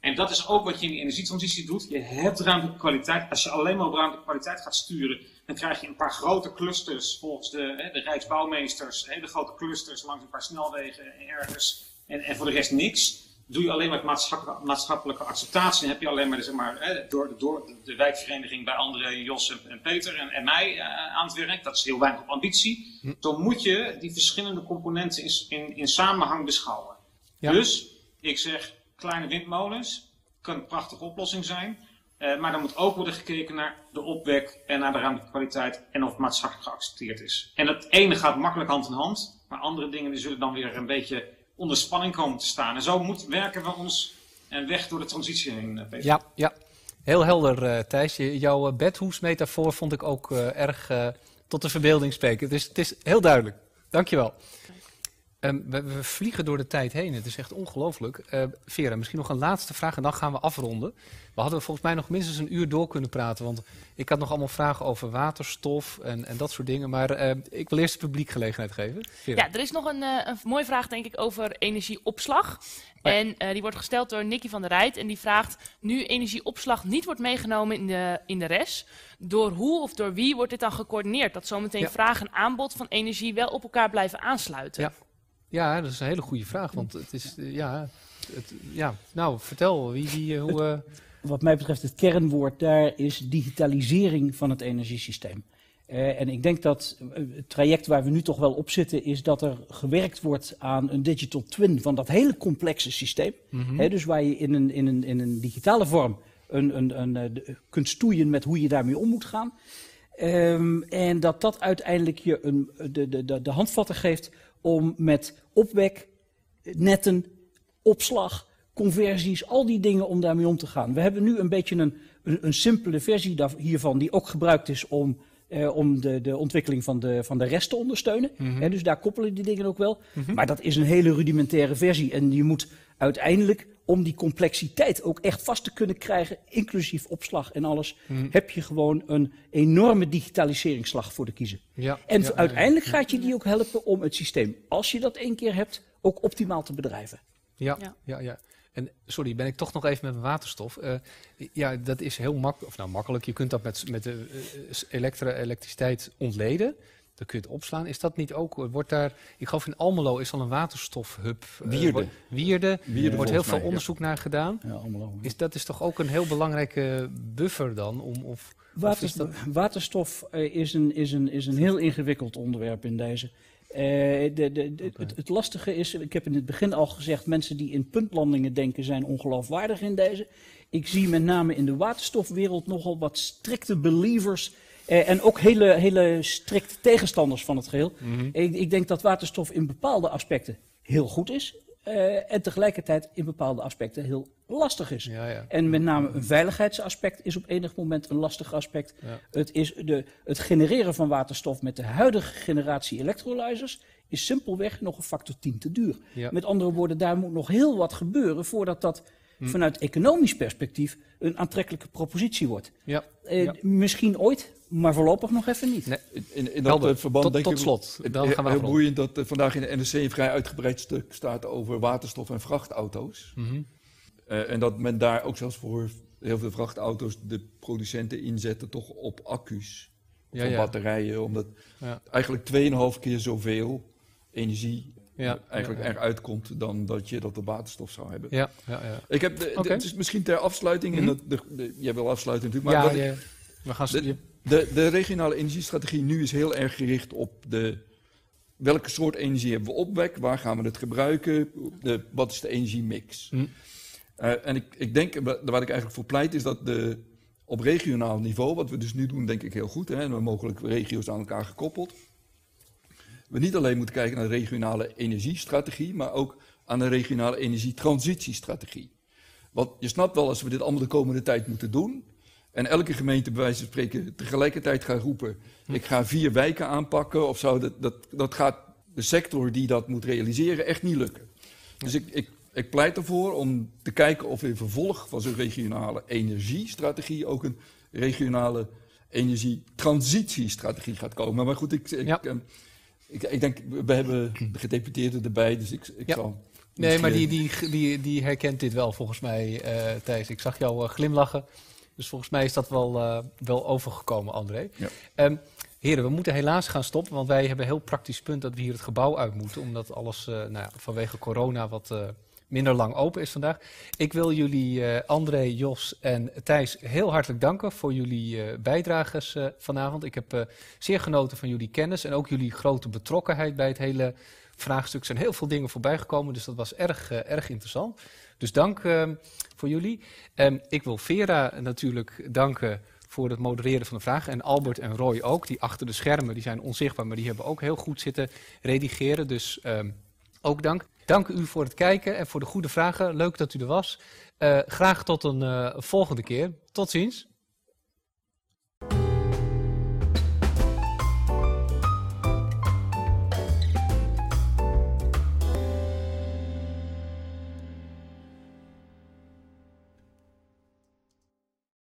En dat is ook wat je in de energietransitie doet. Je hebt ruimtelijke kwaliteit. Als je alleen maar op ruimtelijke kwaliteit gaat sturen, dan krijg je een paar grote clusters volgens de, hè, de Rijksbouwmeesters. Hele grote clusters langs een paar snelwegen en ergens. En, en voor de rest niks. Doe je alleen maar maatschappelijke, maatschappelijke acceptatie. Dan heb je alleen maar, zeg maar hè, door, door de wijkvereniging bij André, Jos en, Peter en, en mij uh, aan het werk. Dat is heel weinig op ambitie. Hm. Dan moet je die verschillende componenten in, in, in samenhang beschouwen. Dus ik zeg, kleine windmolens kan een prachtige oplossing zijn. Uh, maar dan moet ook worden gekeken naar de opwek en naar de ruimtelijke kwaliteit en of het maatschappelijk geaccepteerd is. En het ene gaat makkelijk hand in hand, maar andere dingen die zullen dan weer een beetje onder spanning komen te staan. En zo moet, werken we ons een weg door de transitie heen, eh, Peter. Ja, ja. heel helder uh, Thijs. Jouw bedhoesmetafoor vond ik ook erg tot de verbeelding spreken. Dus het is heel duidelijk. Dankjewel. Um, we, we, vliegen door de tijd heen. Het is echt ongelooflijk. Uh, Vera, misschien nog een laatste vraag en dan gaan we afronden. We hadden volgens mij nog minstens een uur door kunnen praten. Want ik had nog allemaal vragen over waterstof en, en dat soort dingen. Maar uh, ik wil eerst het publiek gelegenheid geven. Vera. Ja, er is nog een, uh, een mooie vraag, denk ik, over energieopslag. Ja. En die wordt gesteld door Nicky van der Rijt. En die vraagt: Nu energieopslag niet wordt meegenomen in de, in de res, door hoe of door wie wordt dit dan gecoördineerd? Dat zometeen ja. vraag en aanbod van energie wel op elkaar blijven aansluiten. Ja. Ja, dat is een hele goede vraag. Want het is, ja, het, ja. nou, vertel, wie, wie hoe... Uh... Wat mij betreft, het kernwoord daar is digitalisering van het energiesysteem. Uh, en ik denk dat het traject waar we nu toch wel op zitten, is dat er gewerkt wordt aan een digital twin van dat hele complexe systeem. Mm -hmm. He, dus waar je in een, in een, in een digitale vorm een, een, een, kunt stoeien met hoe je daarmee om moet gaan. Um, en dat dat uiteindelijk je een, de, de, de, de handvatten geeft om met opwek, netten, opslag, conversies, al die dingen om daarmee om te gaan. We hebben nu een beetje een, een, een simpele versie hiervan die ook gebruikt is om, eh, om de, de ontwikkeling van de, van de rest te ondersteunen. Mm -hmm. dus daar koppelen die dingen ook wel. Mm -hmm. Maar dat is een hele rudimentaire versie en je moet uiteindelijk om die complexiteit ook echt vast te kunnen krijgen, inclusief opslag en alles, hmm. heb je gewoon een enorme digitaliseringsslag voor de kiezer. Ja, en ja, uiteindelijk ja, gaat je die ook helpen om het systeem, als je dat één keer hebt, ook optimaal te bedrijven. Ja, ja, ja. En sorry, ben ik toch nog even met mijn waterstof. Uh, ja, dat is heel makkelijk, of nou makkelijk. Je kunt dat met, met de uh, elektro elektriciteit ontleden. Dan kun je het opslaan. Is dat niet ook, wordt daar, ik geloof in Almelo is al een waterstofhub. Wierde. Uh, Wierde. Er wordt heel veel onderzoek naar gedaan. Ja, Almelo. Is, dat is toch ook een heel belangrijke buffer dan? Om, of, Water, of dat... Waterstof uh, is, een, is, een, is een heel ingewikkeld onderwerp in deze. Uh, de, de, de, okay. het, het, lastige is, ik heb in het begin al gezegd, mensen die in puntlandingen denken zijn ongeloofwaardig in deze. Ik zie met name in de waterstofwereld nogal wat strikte believers uh, en ook hele, hele strikte tegenstanders van het geheel. Mm -hmm. ik, ik, denk dat waterstof in bepaalde aspecten heel goed is. Uh, en tegelijkertijd in bepaalde aspecten heel lastig is. Ja, ja. En met name een veiligheidsaspect is op enig moment een lastig aspect. Ja. Het, is de, het genereren van waterstof met de huidige generatie electrolyzers is simpelweg nog een factor 10 te duur. Met andere woorden, daar moet nog heel wat gebeuren voordat dat. Vanuit economisch perspectief een aantrekkelijke propositie wordt. Ja. Uh, misschien ooit, maar voorlopig nog even niet. Nee. In, in dat Helder. verband tot, denk tot ik slot. Dan heel, gaan we heel afronden. boeiend dat uh, vandaag in de NRC een vrij uitgebreid stuk staat over waterstof en vrachtauto's. Mm -hmm. uh, en dat men daar ook zelfs voor heel veel vrachtauto's de producenten inzetten toch op accu's. Of Ja, op ja. batterijen, omdat Ja. eigenlijk 2,5 keer zoveel energie Ja, eigenlijk ja, ja. eruit komt dan dat je dat op waterstof zou hebben. Ja, ja, ja. Ik heb de, de- is misschien ter afsluiting, Mhm. en dat, de, de- jij wil afsluiten natuurlijk, maar ja, ik- we gaan de, je- de, de regionale energiestrategie nu is heel erg gericht op de, welke soort energie hebben we opwek, waar gaan we het gebruiken, de, wat is de energiemix. Hm. Eh, en ik, ik denk, wa- waar ik eigenlijk voor pleit, is dat de, op regionaal niveau, wat we dus nu doen, denk ik heel goed, hè, en we mogelijk regio's aan elkaar gekoppeld, we niet alleen moeten kijken naar de regionale energiestrategie, maar ook aan de regionale energietransitiestrategie. Want je snapt wel, als we dit allemaal de komende tijd moeten doen, en elke gemeente bij wijze van spreken tegelijkertijd gaat roepen, ik ga vier wijken aanpakken of zo, dat, dat, dat gaat de sector die dat moet realiseren echt niet lukken. Dus ik, ik, ik pleit ervoor om te kijken of in vervolg van zo'n regionale energiestrategie ook een regionale energietransitiestrategie gaat komen. Maar goed, ik, ik, Ja. Ik, ik denk, we hebben de gedeputeerden erbij, dus ik, ik Ja. zal... Nee, maar die, die, die, die herkent dit wel volgens mij, eh Thijs. Ik zag jou eh, glimlachen. Dus volgens mij is dat wel, eh, wel overgekomen, André. Ja. Ehm, heren, we moeten helaas gaan stoppen, want wij hebben een heel praktisch punt dat we hier het gebouw uit moeten. Omdat alles nou ja, vanwege corona wat minder lang open is vandaag. Ik wil jullie, eh, André, Jos en Thijs, heel hartelijk danken voor jullie eh bijdrages eh, vanavond. Ik heb zeer genoten van jullie kennis en ook jullie grote betrokkenheid bij het hele vraagstuk. Er zijn heel veel dingen voorbij gekomen, dus dat was erg, erg interessant. Dus dank eh, voor jullie. Ehm, ik wil Vera natuurlijk danken voor het modereren van de vragen. En Albert en Roy ook, die achter de schermen, die zijn onzichtbaar, maar die hebben ook heel goed zitten redigeren. Dus ehm, ook dank. Dank u voor het kijken en voor de goede vragen. Leuk dat u er was. Eh, graag tot een eh, volgende keer. Tot ziens.